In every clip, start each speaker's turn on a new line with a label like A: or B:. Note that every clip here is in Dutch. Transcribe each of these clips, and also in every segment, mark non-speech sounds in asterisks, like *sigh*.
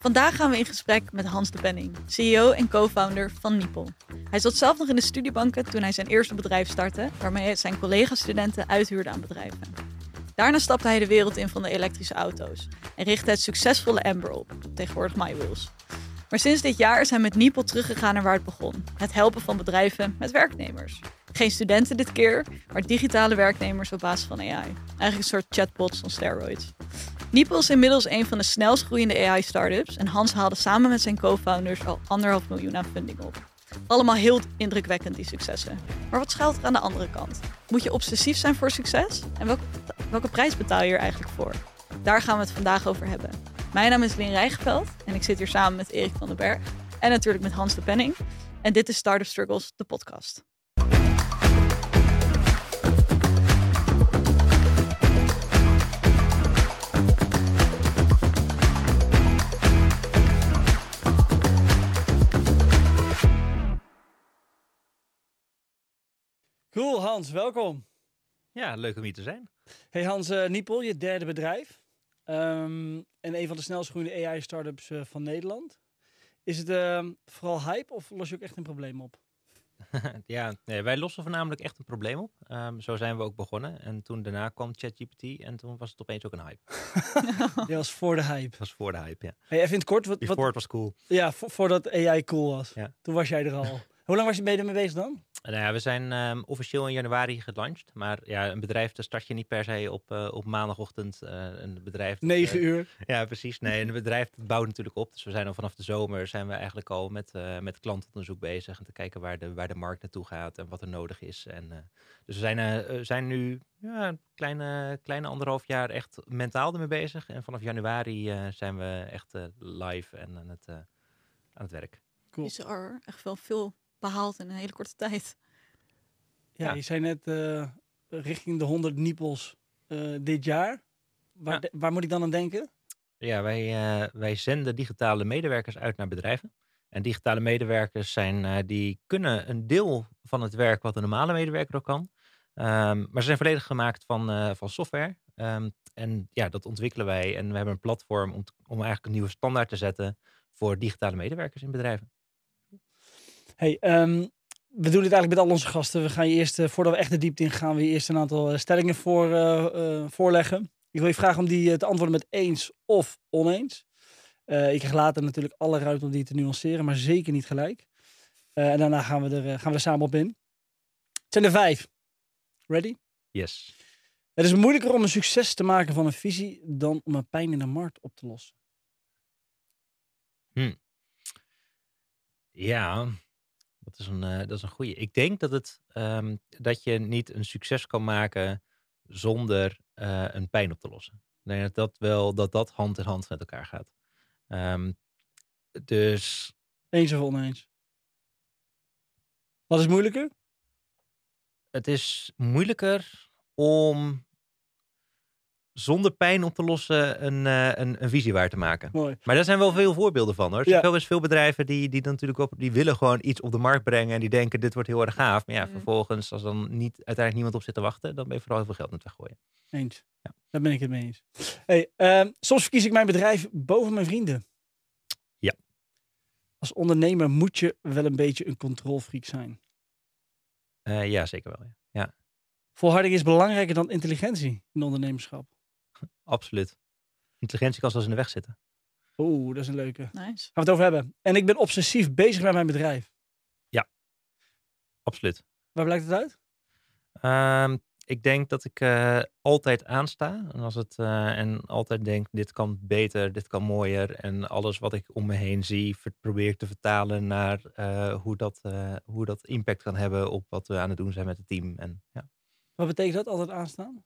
A: Vandaag gaan we in gesprek met Hans de Penning, CEO en co-founder van Nipel. Hij zat zelf nog in de studiebanken toen hij zijn eerste bedrijf startte, waarmee hij zijn collega-studenten uithuurde aan bedrijven. Daarna stapte hij de wereld in van de elektrische auto's en richtte het succesvolle Amber op, tegenwoordig MyWheels. Maar sinds dit jaar is hij met Nipel teruggegaan naar waar het begon: het helpen van bedrijven met werknemers. Geen studenten dit keer, maar digitale werknemers op basis van AI. Eigenlijk een soort chatbots on steroids. Nipel is inmiddels een van de snelst groeiende AI-startups en Hans haalde samen met zijn co-founders al anderhalf miljoen aan funding op. Allemaal heel indrukwekkend, die successen. Maar wat schuilt er aan de andere kant? Moet je obsessief zijn voor succes? En welke, welke prijs betaal je er eigenlijk voor? Daar gaan we het vandaag over hebben. Mijn naam is Lien Rijgeveld en ik zit hier samen met Erik van den Berg en natuurlijk met Hans de Penning. En dit is Startup Struggles, de podcast.
B: Cool, Hans, welkom.
C: Ja, leuk om hier te zijn.
B: Hey Hans uh, Niepel, je derde bedrijf. Um, en een van de snelst groeiende AI-startups uh, van Nederland. Is het uh, vooral hype of los je ook echt een probleem op? *laughs*
C: ja, nee, wij lossen voornamelijk echt een probleem op. Um, zo zijn we ook begonnen. En toen daarna kwam ChatGPT en toen was het opeens ook een hype. *laughs*
B: Die was voor de hype.
C: Dat was voor de hype, ja.
B: Hey, even in het kort. Wat,
C: wat... het was cool.
B: Ja, vo voordat AI cool was. Ja. Toen was jij er al. *laughs* Hoe lang was je, mee bezig dan?
C: Nou ja, we zijn um, officieel in januari gelanceerd. Maar ja, een bedrijf, daar start je niet per se op, uh, op maandagochtend. Uh, een bedrijf.
B: 9
C: uh,
B: uur. *laughs*
C: Ja, precies. Nee, een bedrijf dat bouwt natuurlijk op. Dus we zijn al vanaf de zomer zijn we eigenlijk al met, met klantonderzoek bezig. En te kijken waar de, waar de markt naartoe gaat en wat er nodig is. En, dus we zijn, zijn nu ja, een kleine, kleine anderhalf jaar echt mentaal ermee bezig. En vanaf januari zijn we echt live en aan het, aan het werk.
A: Cool. Is er echt wel veel behaald in een hele korte tijd.
B: Ja, ja. je zei net uh, richting de 100 niepels uh, dit jaar. Waar, ja. waar, moet ik dan aan denken?
C: Ja, wij, uh, wij zenden digitale medewerkers uit naar bedrijven. En digitale medewerkers zijn, die kunnen een deel van het werk wat een normale medewerker ook kan. Um, maar ze zijn volledig gemaakt van, van software. Um, en ja, dat ontwikkelen wij. En we hebben een platform om, om eigenlijk een nieuwe standaard te zetten voor digitale medewerkers in bedrijven.
B: Hey, um, we doen dit eigenlijk met al onze gasten. We gaan je eerst, uh, voordat we echt de diepte in gaan, we eerst een aantal uh, stellingen voor, uh, voorleggen. Ik wil je vragen om die te antwoorden met eens of oneens. ik krijg later natuurlijk alle ruimte om die te nuanceren, maar zeker niet gelijk. en daarna gaan we, er, gaan we er samen op in. Het zijn er vijf. Ready?
C: Yes.
B: Het is moeilijker om een succes te maken van een visie dan om een pijn in de markt op te lossen.
C: Hm. Ja, dat is een, uh, dat is een goede. Ik denk dat, het, um, dat je niet een succes kan maken zonder uh, een pijn op te lossen. Ik denk dat dat wel dat dat hand in hand met elkaar gaat. Um, dus.
B: Eens of oneens? Wat is moeilijker?
C: Het is moeilijker om zonder pijn op te lossen een, uh, een, een visie waar te maken.
B: Mooi.
C: Maar daar zijn wel veel voorbeelden van hoor. Er zijn ja. wel veel bedrijven die, die dan natuurlijk op, die willen gewoon iets op de markt brengen en die denken dit wordt heel erg gaaf. Maar ja, mm. vervolgens als dan niet, uiteindelijk niemand op zit te wachten, dan ben je vooral heel veel geld met weggooien.
B: Eens. Ja. Daar ben ik het mee eens. Hey, uh, soms verkies ik mijn bedrijf boven mijn vrienden.
C: Ja.
B: Als ondernemer moet je wel een beetje een controlfreak zijn.
C: Uh, ja, zeker wel. Ja. ja.
B: Volharding is belangrijker dan intelligentie in ondernemerschap.
C: Absoluut. Intelligentie kan zelfs in de weg zitten.
B: Oeh, dat is een leuke.
A: Nice.
B: Gaan we het over hebben. En ik ben obsessief bezig met mijn bedrijf.
C: Ja, absoluut.
B: Waar blijkt het uit?
C: Um, ik denk dat ik uh, altijd aansta. En, als het, uh, en altijd denk, dit kan beter, dit kan mooier. En alles wat ik om me heen zie, probeer ik te vertalen naar uh, hoe, dat, hoe dat impact kan hebben op wat we aan het doen zijn met het team. En, ja.
B: Wat betekent dat, altijd aanstaan?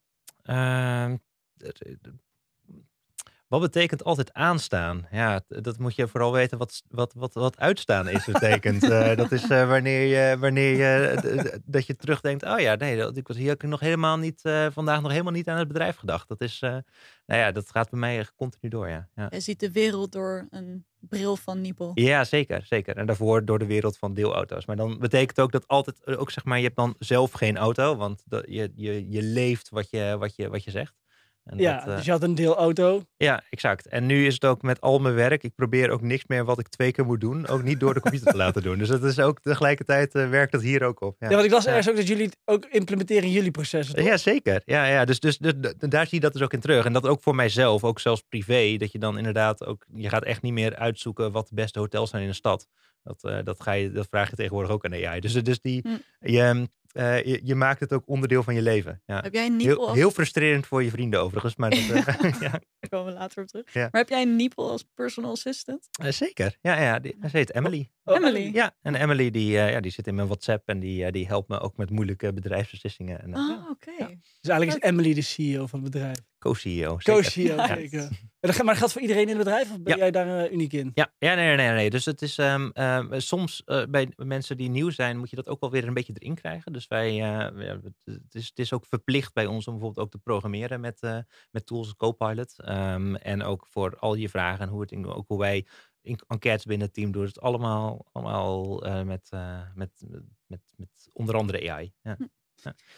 C: Wat betekent altijd aanstaan? Ja, dat moet je vooral weten wat, wat, wat, wat uitstaan is betekent. uh, *laughs* dat is uh, wanneer je, wanneer je dat je terugdenkt. Oh ja, nee, ik was hier nog helemaal niet, uh, vandaag nog helemaal niet aan het bedrijf gedacht. Dat is, nou ja, dat gaat bij mij continu door. Ja. ja.
A: Je ziet de wereld door een bril van Nipel.
C: Ja, zeker, zeker. En daarvoor door de wereld van deelauto's. Maar dan betekent ook dat altijd, ook zeg maar, je hebt dan zelf geen auto, want de, je, je, je leeft wat je, wat je, wat je zegt. En
B: Ja,
C: dat, eh,
B: dus je had een deel auto.
C: ja, exact. En nu is het ook met al mijn werk. Ik probeer ook niks meer wat ik twee keer moet doen. Ook niet door de computer te laten doen. Dus dat is ook tegelijkertijd eh, werkt dat hier ook op. Ja,
B: Ja, want ik las
C: Ja.
B: ergens ook dat jullie het ook implementeren in jullie processen. toch?
C: Ja, zeker. Ja, ja. Dus, dus, dus, d- daar zie je dat dus ook in terug. En dat ook voor mijzelf, ook zelfs privé, dat je dan inderdaad ook, je gaat echt niet meer uitzoeken wat de beste hotels zijn in een stad. Dat, eh, dat, ga je, dat vraag je tegenwoordig ook aan AI. Dus, dus die,
A: Hm.
C: je, eh, je, je maakt het ook onderdeel van je leven. Ja.
A: Heb jij een niepel
C: Heel,
A: als...
C: heel frustrerend voor je vrienden overigens. Maar dat, eh, *laughs* ja,
A: Daar komen we later op terug.
C: Ja.
A: Maar heb jij een niepel als personal assistant?
C: zeker. Ja, ja die, ze heet Emily.
B: Oh,
A: Emily?
C: Ja, en Emily die, eh, ja, die zit in mijn WhatsApp en die, eh, die helpt me ook met moeilijke bedrijfsbeslissingen. En,
A: Ah, oké.
B: Dus eigenlijk is Emily de CEO van het bedrijf.
C: Co-CEO. zeker.
B: Co-CEO, zeker. *laughs* *laughs* Maar dat geldt voor iedereen in het bedrijf? Of ben
C: Ja.
B: jij daar eh, uniek in?
C: Ja, ja nee, nee, nee, nee. Dus het is ehm, ehm, soms eh, bij mensen die nieuw zijn, moet je dat ook wel weer een beetje erin krijgen. Dus wij, eh, ja, het, is, het is ook verplicht bij ons om bijvoorbeeld ook te programmeren met, eh, met tools als Copilot. Ehm, en ook voor al je vragen en hoe, het in, ook hoe wij in enquêtes binnen het team doen. Het allemaal, allemaal eh, met, eh, met, met, met, met onder andere AI. Ja.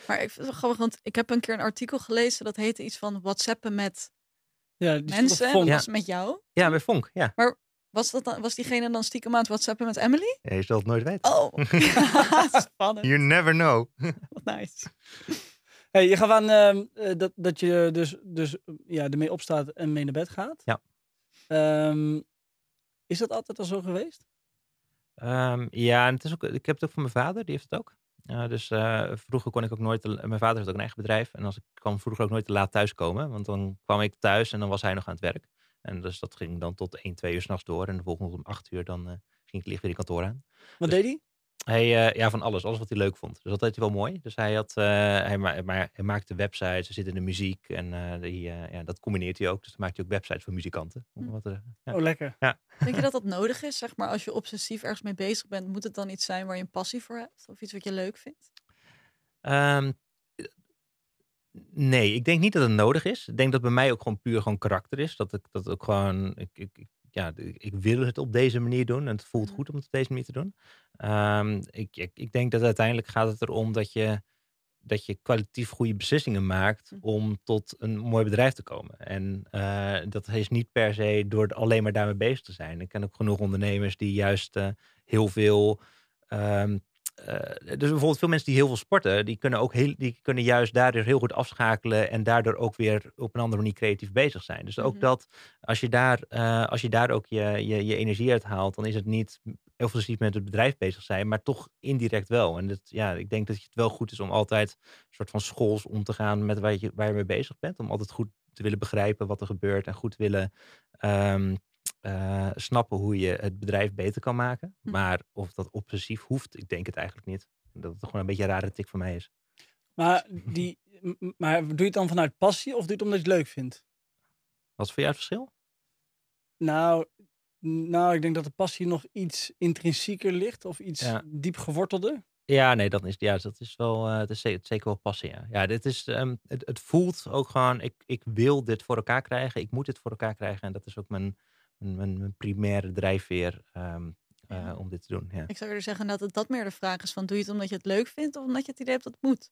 A: Maar ik vind het wel grappig, want ik heb een keer een artikel gelezen dat heette iets van WhatsAppen met
B: Ja, die
A: mensen.
B: Vonk.
A: Dat
C: Ja.
A: was met jou.
C: ja, bij Vonk. Ja,
A: Was, dat dan, was diegene dan stiekem aan het WhatsAppen met Emily?
C: je zult het nooit weten.
A: Oh, *laughs* *laughs* spannend.
C: You never know. *laughs*
A: Wat nice.
B: Hey, je gaf aan ehm, eh, dat, dat je dus, dus ja, ermee opstaat en mee naar bed gaat.
C: Ja.
B: Ehm, is dat altijd al zo geweest?
C: Ehm, ja, en het is ook, ik heb het ook van mijn vader, die heeft het ook. Uh, dus uh, vroeger kon ik ook nooit, te, mijn vader heeft ook een eigen bedrijf. En als ik kwam vroeger ook nooit te laat thuiskomen. Want dan kwam ik thuis en dan was hij nog aan het werk. En dus dat ging dan tot 1, 2 uur s'nachts door. En de volgende om 8 uur dan uh, ging ik licht weer in kantoor aan.
B: Wat
C: dus,
B: deed hij?
C: Hij, uh, ja, van alles. Alles wat hij leuk vond. Dus dat deed hij wel mooi. Dus hij, had, uh, hij, ma maar, hij maakte websites, hij zit in de muziek. En uh, die, ja, dat combineert hij ook. Dus dan maakt hij ook websites voor muzikanten.
B: Hm.
C: Wat, ja.
B: Oh, lekker.
C: Ja.
A: Denk je dat dat nodig is? Zeg maar, als je obsessief ergens mee bezig bent, moet het dan iets zijn waar je een passie voor hebt? Of iets wat je leuk vindt?
C: Um, nee, ik denk niet dat het nodig is. Ik denk dat bij mij ook gewoon puur gewoon karakter is. Dat ik dat ook gewoon. Ik, ik, ja, ik wil het op deze manier doen. En het voelt goed om het op deze manier te doen. Um, ik, ik, ik, denk dat uiteindelijk gaat het erom dat je, dat je kwalitatief goede beslissingen maakt om tot een mooi bedrijf te komen. En uh, dat is niet per se door alleen maar daarmee bezig te zijn. Ik ken ook genoeg ondernemers die juist uh, heel veel. Um, uh, dus bijvoorbeeld veel mensen die heel veel sporten, die kunnen ook heel, die kunnen juist daardoor heel goed afschakelen en daardoor ook weer op een andere manier creatief bezig zijn. Dus ook mm -hmm. dat als je daar, uh, als je daar ook je, je, je energie uit haalt, dan is het niet heel veel met het bedrijf bezig zijn, maar toch indirect wel. En dat, ja, ik denk dat het wel goed is om altijd een soort van schools om te gaan met waar je, waar je mee bezig bent. Om altijd goed te willen begrijpen wat er gebeurt en goed te willen um, uh, snappen hoe je het bedrijf beter kan maken.
A: Hm.
C: Maar of dat obsessief hoeft, ik denk het eigenlijk niet. Dat het gewoon een beetje een rare tik voor mij is.
B: Maar, *laughs* die, maar doe je het dan vanuit passie of doe je het omdat je het leuk vindt?
C: Wat is voor jou het verschil?
B: Nou, nou, ik denk dat de passie nog iets intrinsieker ligt of iets ja. diep gewortelder.
C: Ja, nee, dat is, ja, dat is wel, uh, dat is zeker wel passie. Ja, ja dit is, um, het, het voelt ook gewoon, ik, ik wil dit voor elkaar krijgen, ik moet dit voor elkaar krijgen. En dat is ook mijn, mijn, mijn primaire drijfveer um, uh, ja. om dit te doen. Ja.
A: Ik zou willen zeggen dat het dat meer de vraag is van doe je het omdat je het leuk vindt of omdat je het idee hebt dat het moet?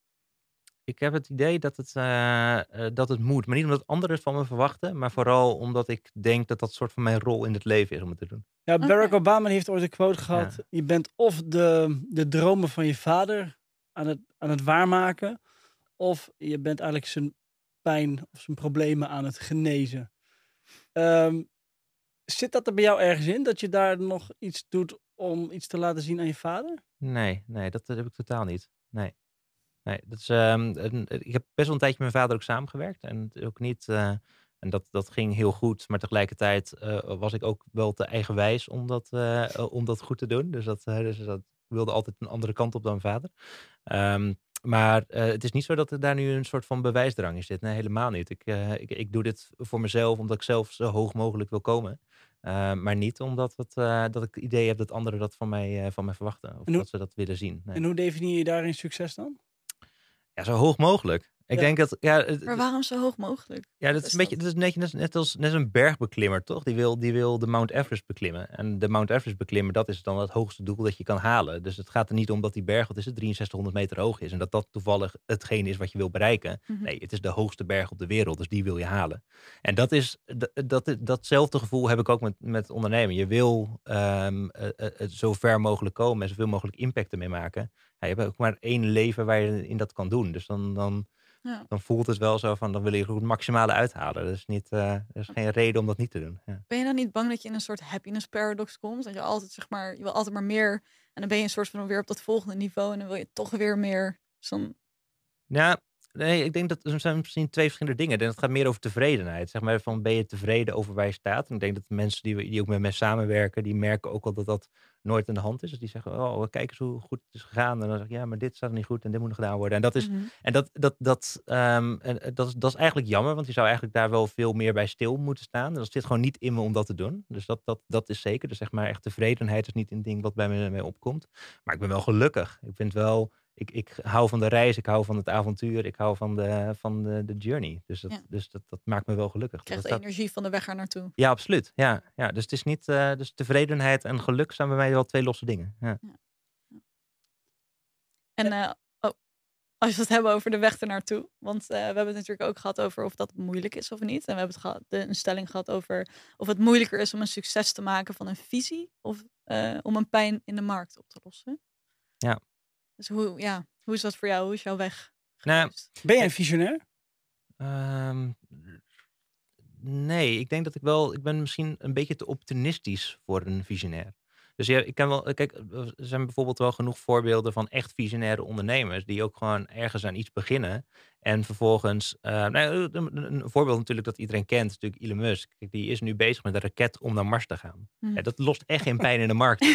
C: Ik heb het idee dat het, uh, uh, dat het moet. Maar niet omdat anderen het van me verwachten, maar vooral omdat ik denk dat dat soort van mijn rol in het leven is om het te doen.
B: Ja, Barack okay. Obama heeft ooit een quote gehad. Ja. Je bent of de, de dromen van je vader aan het, aan het waarmaken, of je bent eigenlijk zijn pijn of zijn problemen aan het genezen. Um, zit dat er bij jou ergens in, dat je daar nog iets doet om iets te laten zien aan je vader?
C: Nee, nee, dat, heb ik totaal niet. Nee. Nee, dat is, um, een, ik heb best wel een tijdje met mijn vader ook samengewerkt. En ook niet, uh, en dat, dat ging heel goed. Maar tegelijkertijd uh, was ik ook wel te eigenwijs om dat, om dat goed te doen. Dus, dat, dus dat wilde altijd een andere kant op dan mijn vader. Um, maar het is niet zo dat er daar nu een soort van bewijsdrang in zit. Nee, helemaal niet. Ik, ik, ik doe dit voor mezelf omdat ik zelf zo hoog mogelijk wil komen. maar niet omdat het, dat ik het idee heb dat anderen dat van mij, van mij verwachten. Of
B: hoe,
C: dat ze dat willen zien.
B: Nee. En hoe definieer je daarin succes dan?
C: Ja, zo hoog mogelijk. Ik
B: Ja.
C: denk dat, ja, het-
A: Maar waarom zo hoog mogelijk?
C: Ja, dat
A: is
C: een beetje,
A: dat?
C: is net, net, net als net als een bergbeklimmer, toch? Die wil, die wil de Mount Everest beklimmen. En de Mount Everest beklimmen, dat is dan het hoogste doel dat je kan halen. Dus het gaat er niet om dat die berg, wat is het, 6300 meter hoog is. En dat dat toevallig hetgeen is wat je wil bereiken.
A: Mhm.
C: Nee, het is de hoogste berg op de wereld, dus die wil je halen. En dat is, dat, dat, datzelfde gevoel heb ik ook met, met ondernemen. Je wil ehm, eh, eh, het zo ver mogelijk komen en zoveel mogelijk impact ermee maken. Ja, je hebt ook maar één leven waar je in dat kan doen. Dus dan, dan,
A: Ja.
C: dan voelt het wel zo van, dan wil je ook het maximale uithalen. Dat is, niet, eh, er is geen reden om dat niet te doen. Ja.
A: Ben je dan niet bang dat je in een soort happiness paradox komt? Dat je altijd zeg maar, je wil altijd maar meer. En dan ben je een soort van weer op dat volgende niveau. En dan wil je toch weer meer. Dus dan,
C: Ja, nee, ik denk dat er zijn misschien twee verschillende dingen. Dat het gaat meer over tevredenheid. Zeg maar van ben je tevreden over waar je staat? En ik denk dat de mensen die, we- die ook met mij samenwerken, die merken ook al dat dat nooit aan de hand is. Dus die zeggen, oh, kijk eens hoe goed het is gegaan. En dan zeg ik, ja, maar dit staat niet goed en dit moet nog gedaan worden. En dat is,
A: Mhm.
C: en dat, dat, dat, ehm, en, eh, dat, is, dat is eigenlijk jammer, want je zou eigenlijk daar wel veel meer bij stil moeten staan. Dat zit gewoon niet in me om dat te doen. Dus dat, dat, dat is zeker. Dus zeg maar echt tevredenheid is niet een ding wat bij me mee opkomt. Maar ik ben wel gelukkig. Ik vind wel, ik, ik hou van de reis, ik hou van het avontuur, ik hou van de, van de, de journey. Dus, dat,
A: Ja.
C: dus dat, dat maakt me wel gelukkig.
A: je krijgt
C: Dat
A: energie van de weg er naartoe.
C: ja, absoluut. Ja, ja, dus het is niet, eh, dus tevredenheid en geluk zijn bij mij wel twee losse dingen. Ja.
A: En eh, oh, als we het hebben over de weg er naartoe. Want eh, we hebben het natuurlijk ook gehad over of dat moeilijk is of niet. En we hebben het gehad, de, een stelling gehad over of het moeilijker is om een succes te maken van een visie. Of om een pijn in de markt op te lossen.
C: Ja.
A: Dus hoe, ja, hoe is dat voor jou? Hoe is jouw weg?
C: Nou?
B: Ben jij een visionair?
C: Ehm, nee, ik denk dat ik wel, ik ben misschien een beetje te optimistisch voor een visionair. Dus ja, ik kan wel, kijk, er zijn bijvoorbeeld wel genoeg voorbeelden van echt visionaire ondernemers die ook gewoon ergens aan iets beginnen en vervolgens, eh, nou, een, een voorbeeld natuurlijk dat iedereen kent, natuurlijk Elon Musk. Die is nu bezig met een raket om naar Mars te gaan. Ja, dat lost echt geen pijn in de markt. *laughs*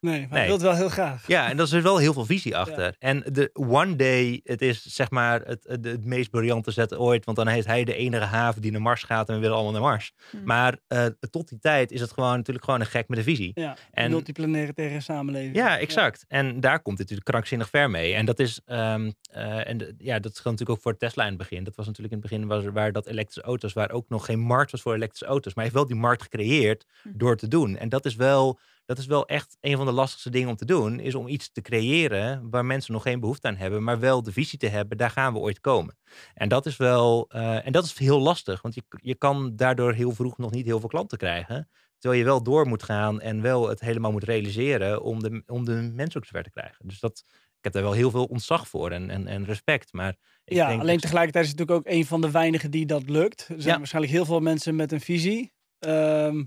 B: Nee, maar
C: Nee.
B: hij wil het wel heel graag.
C: Ja, en daar is wel heel veel visie achter. En de one day, het is zeg maar het, het, het meest briljante zet ooit. Want dan heeft hij de enige haven die naar Mars gaat en we willen allemaal naar Mars.
A: Hmm.
C: Maar eh, tot die tijd is het gewoon natuurlijk gewoon een gek met een visie.
B: Ja,
C: En-
B: multiplanaire samenleving.
C: Ja, exact. En daar komt het natuurlijk krankzinnig ver mee. En dat is, ehm, eh, en ja, dat geldt natuurlijk ook voor Tesla in het begin. Dat was natuurlijk in het begin waar, waar dat elektrische auto's, waar ook nog geen markt was voor elektrische auto's. Maar hij heeft wel die markt gecreëerd
A: Hm.
C: door te doen. En dat is wel, dat is wel echt een van de lastigste dingen om te doen. Is om iets te creëren waar mensen nog geen behoefte aan hebben. Maar wel de visie te hebben, daar gaan we ooit komen. En dat is wel, eh, en dat is heel lastig. Want je, je kan daardoor heel vroeg nog niet heel veel klanten krijgen. Terwijl je wel door moet gaan en wel het helemaal moet realiseren om de, om de mensen ook zover te krijgen. Dus dat, ik heb daar wel heel veel ontzag voor en, en, en respect. Maar ik
B: ja,
C: denk
B: alleen
C: dat-
B: tegelijkertijd is het natuurlijk ook een van de weinigen die dat lukt. Er zijn
C: Ja.
B: waarschijnlijk heel veel mensen met een visie. Ehm,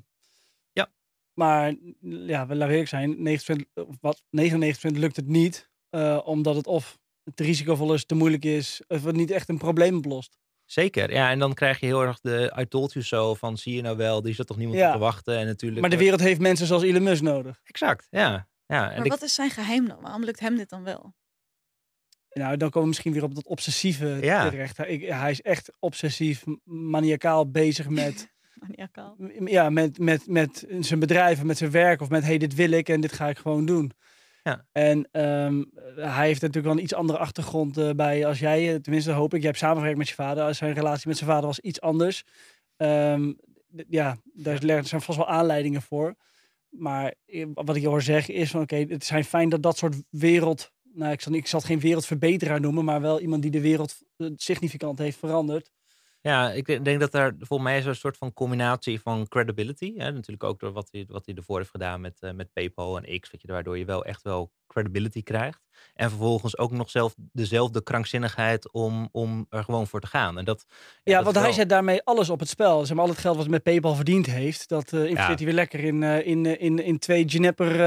C: Ja.
B: Maar ja, we laten eerlijk zijn, 90%, of wat, 99% lukt het niet. eh, omdat het of te risicovol is, te moeilijk is, of het niet echt een probleem oplost.
C: Zeker, ja. En dan krijg je heel erg de I told you so van zie je nou wel, die zit toch niemand
B: Ja.
C: op te wachten. En natuurlijk.
B: Maar de wereld heeft mensen zoals Elon Musk nodig.
C: Exact, ja. Ja. En
A: Maar
C: ik,
A: wat is zijn geheim dan? Waarom lukt hem dit dan wel?
B: Nou, dan komen we misschien weer op dat obsessieve
C: Ja.
B: terecht. Hij, ik- hij is echt obsessief, maniacaal bezig met, *laughs*
A: Maniacaal.
B: ja, met, met, met zijn bedrijf, of met zijn werk of met hey, dit wil ik en dit ga ik gewoon doen.
C: Ja.
B: En ehm, hij heeft natuurlijk wel een iets andere achtergrond eh, bij als jij, eh, tenminste hoop ik. Je hebt samengewerkt met je vader. Zijn relatie met zijn vader was iets anders. Ehm, ja, daar zijn vast wel aanleidingen voor. Maar eh, wat ik hoor zeggen is van oké, het zijn fijn dat dat soort wereld... Nou, ik zal, ik zal het geen wereldverbeteraar noemen, maar wel iemand die de wereld eh, significant heeft veranderd.
C: Ja, ik denk- dat daar volgens mij is een soort van combinatie van credibility. Hè? Natuurlijk ook door wat hij, wat hij ervoor heeft gedaan met, eh, met PayPal en X. Weet je, waardoor je wel echt wel credibility krijgt. En vervolgens ook nog zelf dezelfde krankzinnigheid om, om er gewoon voor te gaan. En dat,
B: Ja,
C: dat
B: want hij zet daarmee alles op het spel. Zeg maar, al het geld wat hij met PayPal verdiend heeft, dat eh investeert
C: Ja.
B: hij weer lekker in, eh, in, in, in twee Juniper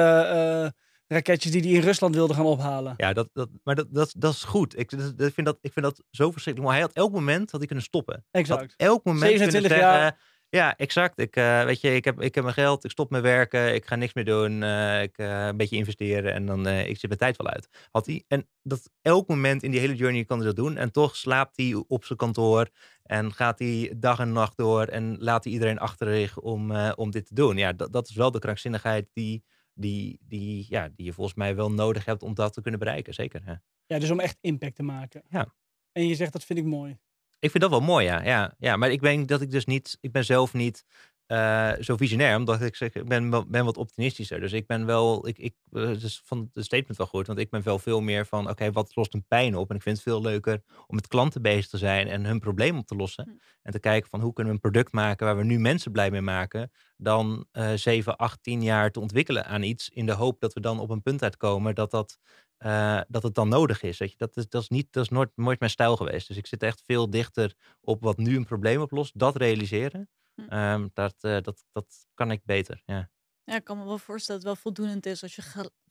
B: raketjes die hij in Rusland wilde gaan ophalen.
C: Ja, dat, dat, maar dat, dat, dat is goed. Ik, dat, dat vind dat, ik vind dat zo verschrikkelijk. Maar hij had elk moment had hij kunnen stoppen.
B: Exact.
C: Had elk moment
B: 27
C: kunnen zeggen,
B: jaar.
C: Ja, exact. Ik, eh, weet je, ik, heb, ik heb mijn geld, ik stop met werken, ik ga niks meer doen, eh, ik eh, een beetje investeren en dan ik zit mijn tijd wel uit. Had hij, en dat elk moment in die hele journey kan hij dat doen. En toch slaapt hij op zijn kantoor en gaat hij dag en nacht door en laat hij iedereen achter zich om, om dit te doen. Ja, dat, dat is wel de krankzinnigheid die, die, die, ja, die je volgens mij wel nodig hebt om dat te kunnen bereiken. Zeker. Ja.
B: Ja, dus om echt impact te maken.
C: Ja.
B: En je zegt dat vind ik mooi.
C: Ik vind dat wel mooi, ja. ja, ja maar ik ben dat ik dus niet, ik ben zelf niet uh, zo visionair, omdat ik zeg, ik ben, ben wat optimistischer. Dus ik ben wel, ik, ik dus van de statement wel goed, want ik ben wel veel meer van, oké, wat lost een pijn op? En ik vind het veel leuker om met klanten bezig te zijn en hun probleem op te lossen. Hm. En te kijken van hoe kunnen we een product maken waar we nu mensen blij mee maken, dan uh, 7, 8, 10 jaar te ontwikkelen aan iets in de hoop dat we dan op een punt uitkomen dat dat uh, dat het dan nodig is. Weet je? Dat, is, dat is, niet, dat is nooit, nooit mijn stijl geweest. Dus ik zit echt veel dichter op wat nu een probleem oplost, dat realiseren. Um, dat, uh, dat, dat kan ik beter. Ja.
A: ja, ik kan me wel voorstellen dat het wel voldoende is als je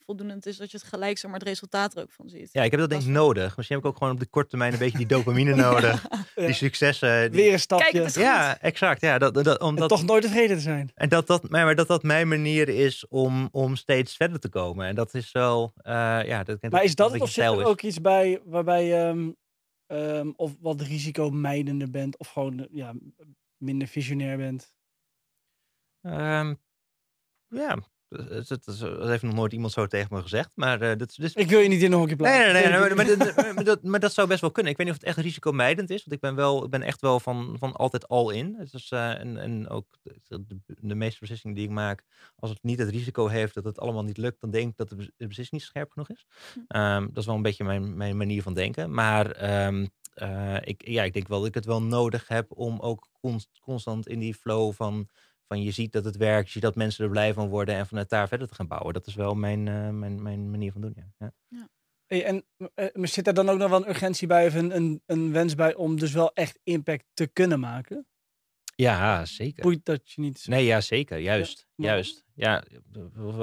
A: voldoende is dat je het gelijk zeg maar het resultaat er ook van ziet.
C: Ja, ik heb dat denk ik nodig. Misschien heb ik ook gewoon op de korte termijn een beetje die dopamine *laughs* nodig. Die successen. Die...
B: Weer een stapje.
A: Kijk,
C: ja, exact. Ja, dat, dat, omdat...
B: En toch nooit tevreden te zijn.
C: En dat dat, maar dat dat mijn manier is om, om steeds verder te komen. En dat is wel, uh, ja. Dat,
B: maar is dat,
C: het
B: of zit er ook iets bij waarbij je um, um, of wat risicomijdender bent of gewoon ja, minder visionair bent?
C: Um, ja, dat, dat, dat, heeft nog nooit iemand zo tegen me gezegd. Maar, uh, dat, dus...
B: Ik wil je niet in een hokje
C: plaatsen. Nee, nee, nee, maar, *laughs* maar, maar, dat, maar, dat, zou best wel kunnen. Ik weet niet of het echt risicomijdend is. Want ik ben, wel, ik ben echt wel van, van altijd al in. Dus, uh, en, en ook de, de, meeste beslissingen die ik maak, als het niet het risico heeft dat het allemaal niet lukt, dan denk ik dat de, de beslissing niet scherp genoeg is. Um, dat is wel een beetje mijn, mijn manier van denken. Maar um, uh, ik, ja, ik denk wel dat ik het wel nodig heb om ook const, constant in die flow van van je ziet dat het werkt, je ziet dat mensen er blij van worden en vanuit daar verder te gaan bouwen. Dat is wel mijn, uh, mijn, mijn manier van doen. Ja. ja.
B: ja. Hey, en uh, zit er dan ook nog wel een urgentie bij of een, een, een wens bij om dus wel echt impact te kunnen maken?
C: Ja, zeker.
B: Boeit dat je niet.
C: Nee, ja, zeker. Juist. Ja, juist. Ja,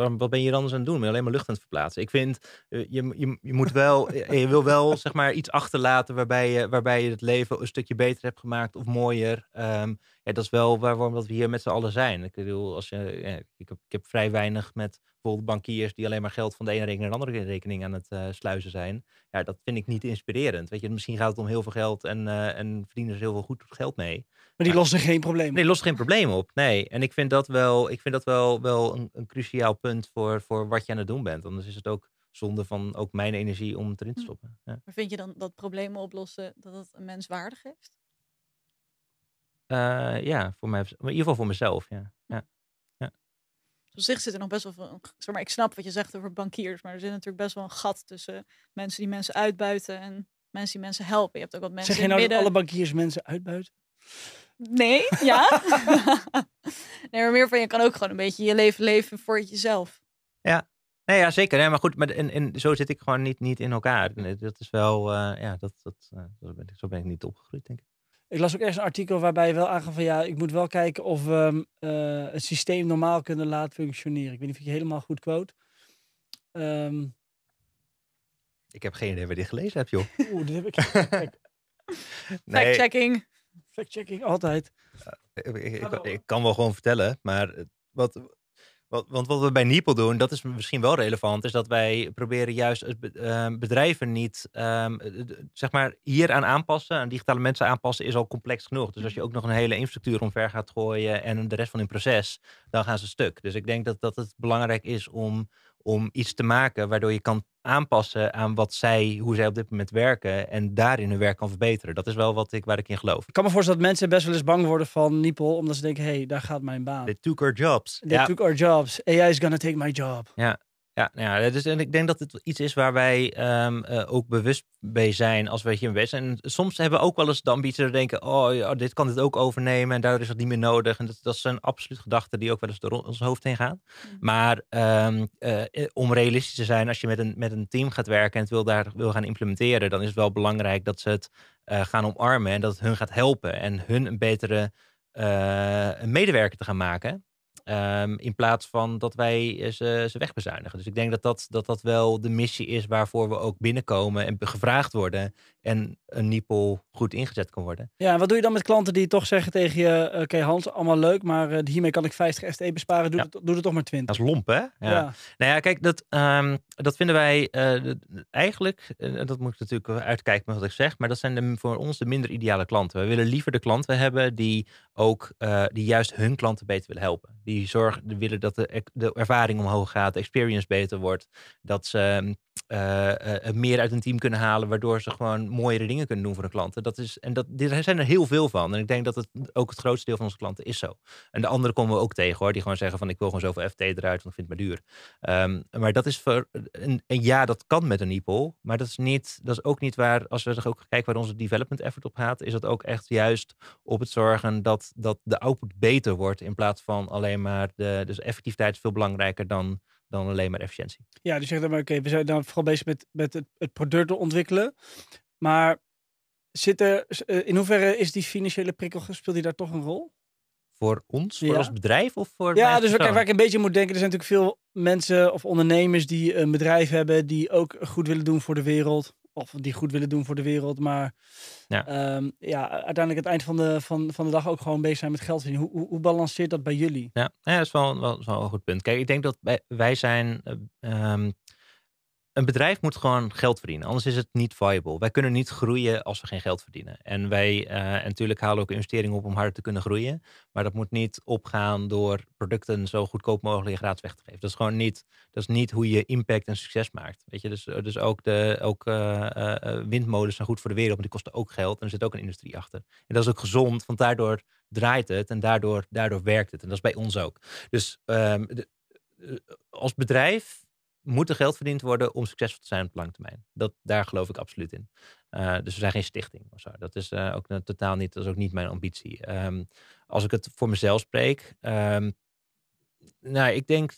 C: wat ben je dan anders aan het doen? Ben je alleen maar lucht aan het verplaatsen? Ik vind, je, je, je moet wel, je wil wel zeg maar iets achterlaten waarbij je, waarbij je het leven een stukje beter hebt gemaakt of mooier. Um, ja, dat is wel waarom dat we hier met z'n allen zijn. Ik bedoel, als je, ja, ik, heb, ik heb vrij weinig met bijvoorbeeld bankiers die alleen maar geld van de ene rekening naar de andere rekening aan het uh, sluizen zijn. Ja, dat vind ik niet inspirerend. Weet je, misschien gaat het om heel veel geld en, uh, en verdienen ze heel veel goed geld mee.
B: Maar die lossen geen probleem.
C: Nee, die lossen geen probleem op. Nee. En ik vind dat wel, ik vind dat wel, wel een, een cruciaal punt voor, voor wat je aan het doen bent. Anders is het ook zonde van ook mijn energie om het erin te hm. stoppen. Ja.
A: Maar vind je dan dat problemen oplossen, dat het een mens waardig heeft?
C: Uh, ja, voor mij, in ieder geval voor mezelf, ja. ja. ja.
A: Op zich zit er nog best wel veel, zeg maar, ik snap wat je zegt over bankiers, maar er zit natuurlijk best wel een gat tussen mensen die mensen uitbuiten en mensen die mensen helpen. Je hebt ook wat mensen
B: Zeg je nou dat alle bankiers mensen uitbuiten?
A: Nee, *laughs* ja. *laughs* nee, maar meer van je kan ook gewoon een beetje je leven leven voor jezelf.
C: Ja, nee, ja zeker. Nee, maar goed, maar en, en zo zit ik gewoon niet, niet in elkaar. Dat is wel, uh, ja, dat, dat, uh, zo, ben ik, zo ben ik niet opgegroeid, denk ik.
B: Ik las ook ergens een artikel waarbij je wel aangaf van ja, ik moet wel kijken of we uh, het systeem normaal kunnen laten functioneren. Ik weet niet of ik je helemaal goed quote. Um,
C: ik heb geen idee waar je dit gelezen hebt, joh.
B: Oeh, dit heb ik. *laughs*
C: nee.
A: Fact-checking.
B: Fact-checking, altijd.
C: Uh, ik, ik, ik, kan wel gewoon vertellen, maar wat, wat, want wat we bij Niepel doen, dat is misschien wel relevant, is dat wij proberen juist uh, bedrijven niet, um, zeg maar, hier aan aanpassen, aan digitale mensen aanpassen, is al complex genoeg. Dus als je ook nog een hele infrastructuur omver gaat gooien en de rest van hun proces, dan gaan ze stuk. Dus ik denk dat, dat het belangrijk is om om iets te maken waardoor je kan aanpassen aan wat zij, hoe zij op dit moment werken en daarin hun werk kan verbeteren. Dat is wel wat ik, waar ik in geloof.
B: Ik kan me voorstellen dat mensen best wel eens bang worden van Nipel, omdat ze denken, hé, hey, daar gaat mijn baan.
C: They took our jobs.
B: They ja. took our jobs. AI is gonna take my job.
C: Ja, ja, ja dus, en ik denk dat het iets is waar wij um, uh, ook bewust bij zijn als we hier bezig zijn. En soms hebben we ook wel eens de ambitie te denken, oh, ja, dit kan dit ook overnemen en daardoor is het niet meer nodig. En dat, dat zijn absoluut gedachten die ook wel eens door ons hoofd heen gaan. Mm. Maar um, uh, om realistisch te zijn, als je met een, met een team gaat werken en het wil daar wil gaan implementeren, dan is het wel belangrijk dat ze het uh, gaan omarmen en dat het hun gaat helpen en hun een betere medewerker te gaan maken. Um, in plaats van dat wij eh, ze, ze wegbezuinigen. Dus ik denk dat dat, dat dat wel de missie is waarvoor we ook binnenkomen en gevraagd worden. En een NIPOL goed ingezet kan worden.
B: Ja, en wat doe je dan met klanten die toch zeggen tegen je: Oké, okay, Hans, allemaal leuk, maar uh, hiermee kan ik 50 ST besparen. Doe, ja. het, doe het toch maar 20.
C: Dat is lomp, hè? Ja. ja. Nou ja, kijk, dat, um, dat vinden wij uh, eigenlijk, uh, dat moet ik natuurlijk uitkijken met wat ik zeg, maar dat zijn de, voor ons de minder ideale klanten. We willen liever de klanten hebben die ook, die juist hun klanten beter willen helpen. Die zorgen, die willen dat de, de ervaring omhoog gaat, de experience beter wordt. Dat ze eh, eh, meer uit een team kunnen halen, waardoor ze gewoon mooiere dingen kunnen doen voor hun klanten. Dat is, en dat, er zijn er heel veel van. En ik denk dat het ook het grootste deel van onze klanten is zo. En de andere komen we ook tegen hoor, die gewoon zeggen van ik wil gewoon zoveel FT eruit, want ik vind het maar duur. Ehm, maar dat is voor, en, ja, dat kan met een IPO, maar dat is, niet, dat is ook niet waar, als we ook kijken waar onze development effort op gaat, is dat ook echt juist op het zorgen dat, dat de output beter wordt in plaats van alleen maar de, dus effectiviteit is veel belangrijker dan dan alleen maar efficiëntie.
B: Ja, dus zeg dan maar, oké, we zijn dan vooral bezig met, met het, het product ontwikkelen. Maar zit er, eh, in hoeverre is die financiële prikkel, speelt die daar toch een rol?
C: Voor ons, voor ons bedrijf of voor
B: Ja, dus waar, waar ik een beetje moet denken, er zijn natuurlijk veel mensen of ondernemers die een bedrijf hebben die ook goed willen doen voor de wereld of die goed willen doen voor de wereld, maar ja, ehm, ja uiteindelijk het eind van de, van, van de dag ook gewoon bezig zijn met geld verdienen. Hoe, hoe, hoe balanceert dat bij jullie?
C: Ja, ja dat is wel, wel, wel een goed punt. Kijk, ik denk dat wij, wij zijn um, een bedrijf moet gewoon geld verdienen, anders is het niet viable. Wij kunnen niet groeien als we geen geld verdienen. En wij, uh, en natuurlijk halen ook investeringen op om harder te kunnen groeien. Maar dat moet niet opgaan door producten zo goedkoop mogelijk gratis weg te geven. Dat is gewoon niet, dat is niet hoe je impact en succes maakt. Weet je, dus, eh, dus ook, de, ook uh, windmolens zijn goed voor de wereld, maar die kosten ook geld. En er zit ook een industrie achter. En dat is ook gezond, want daardoor draait het en daardoor, daardoor werkt het. En dat is bij ons ook. Dus de, als bedrijf moet er geld verdiend worden om succesvol te zijn op lange termijn. Dat, daar geloof ik absoluut in. Uh, dus we zijn geen stichting of zo. Dat is uh, ook totaal niet, dat is ook niet mijn ambitie. Um, als ik het voor mezelf spreek, um, nou, ik denk,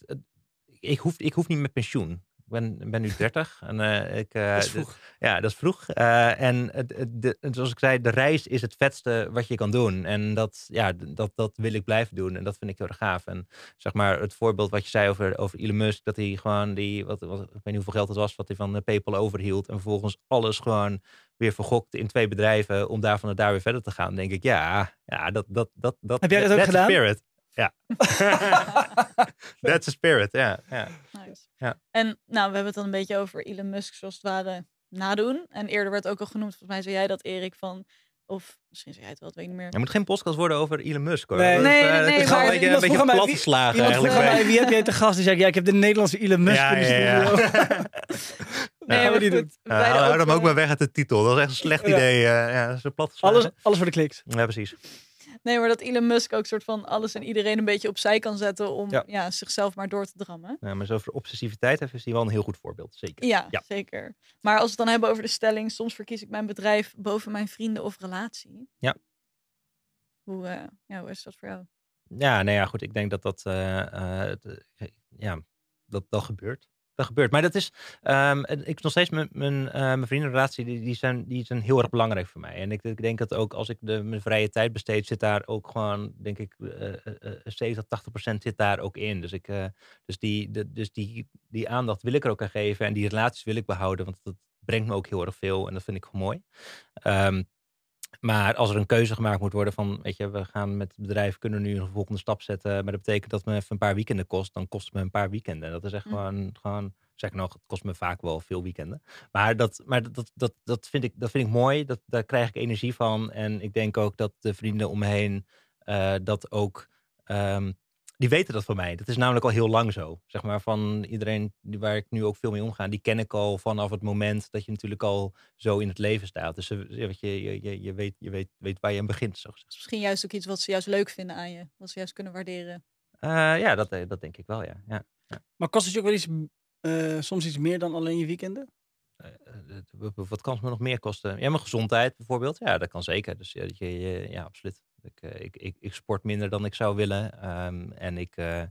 C: ik hoef, ik hoef niet met pensioen ben, ben nu 30 en uh, ik.
B: Uh, dat is vroeg.
C: Ja, dat is vroeg. Uh, en de, zoals ik zei, de reis is het vetste wat je kan doen. En dat, ja, dat, dat wil ik blijven doen. En dat vind ik heel erg gaaf. En zeg maar, het voorbeeld wat je zei over, over Elon Musk, dat hij gewoon die, wat, wat, ik weet niet hoeveel geld het was, wat hij van PayPal overhield. En vervolgens alles gewoon weer vergokt in twee bedrijven om daarvan het daar weer verder te gaan. denk ik, ja, ja dat, dat, dat, dat.
B: Heb jij dat ook gedaan?
C: Spirit. Ja. *laughs* *laughs* That's a spirit, ja. ja.
A: Ja. En nou, we hebben het dan een beetje over Elon Musk zoals het ware nadoen. En eerder werd ook al genoemd, volgens mij zei jij dat Erik van... Of misschien zei jij het wel, dat weet ik niet meer.
C: Er moet geen podcast worden over Elon Musk hoor.
A: Nee, nee, nee. nee,
C: nee maar, een beetje, een beetje platgeslagen eigenlijk.
B: Mij, wie heb jij te gast? Die zei, ja, ik heb de Nederlandse Elon Musk
C: ja,
B: in de
C: studio.
A: nee, maar goed.
C: Uh, hou hem ook maar weg uit de titel. Dat is echt een slecht idee. Uh, ja, zo plat
B: alles, alles voor de kliks.
C: Ja, precies.
A: Nee, maar dat Elon Musk ook soort van alles en iedereen een beetje opzij kan zetten om ja. zichzelf maar door te drammen.
C: Ja, maar zo voor obsessiviteit heeft is hij wel een heel goed voorbeeld, zeker.
A: Ja, zeker. Maar als we het dan hebben over de stelling, soms verkies ik mijn bedrijf boven mijn vrienden of relatie.
C: Ja.
A: Hoe, uh, ja, hoe is dat voor jou?
C: Ja, nee, ja, goed. Ik denk dat dat, uh, uh, ja, dat, dat gebeurt gebeurt. Maar dat is, um, ik nog steeds mijn, mijn, uh, mijn vriendenrelatie, die, die, zijn, die zijn heel erg belangrijk voor mij. En ik, ik denk dat ook als ik de, mijn vrije tijd besteed, zit daar ook gewoon, denk ik, uh, uh, 70, 80 procent zit daar ook in. Dus, ik, dus, die, dus die, die aandacht wil ik er ook aan geven en die relaties wil ik behouden, want dat brengt me ook heel erg veel en dat vind ik gewoon mooi. Um, maar als er een keuze gemaakt moet worden van, weet je, we gaan met het bedrijf, kunnen nu een volgende stap zetten. Maar dat betekent dat me even een paar weekenden kost. Dan kost het me een paar weekenden. En dat is echt mm. gewoon, gewoon, zeg nog, het kost me vaak wel veel weekenden. Maar dat, maar dat, dat, dat, vind, ik, dat vind ik mooi. Dat, daar krijg ik energie van. En ik denk ook dat de vrienden om me heen uh, dat ook um, die weten dat van mij. Dat is namelijk al heel lang zo. Zeg maar van iedereen waar ik nu ook veel mee omga, die ken ik al vanaf het moment dat je natuurlijk al zo in het leven staat. Dus je, je, je, je, weet, je weet, weet waar je aan begint. Zo gezegd.
A: Misschien juist ook iets wat ze juist leuk vinden aan je, wat ze juist kunnen waarderen.
C: Uh, ja, dat, dat denk ik wel, ja. ja, ja.
B: Maar kost het je ook wel iets, uh, soms iets meer dan alleen je weekenden?
C: Uh, wat kan het me nog meer kosten? Ja, mijn gezondheid bijvoorbeeld. Ja, dat kan zeker. Dus ja, je, ja absoluut. Ik, eh, ik, ik, ik, sport minder dan ik zou willen. Um, en ik uh,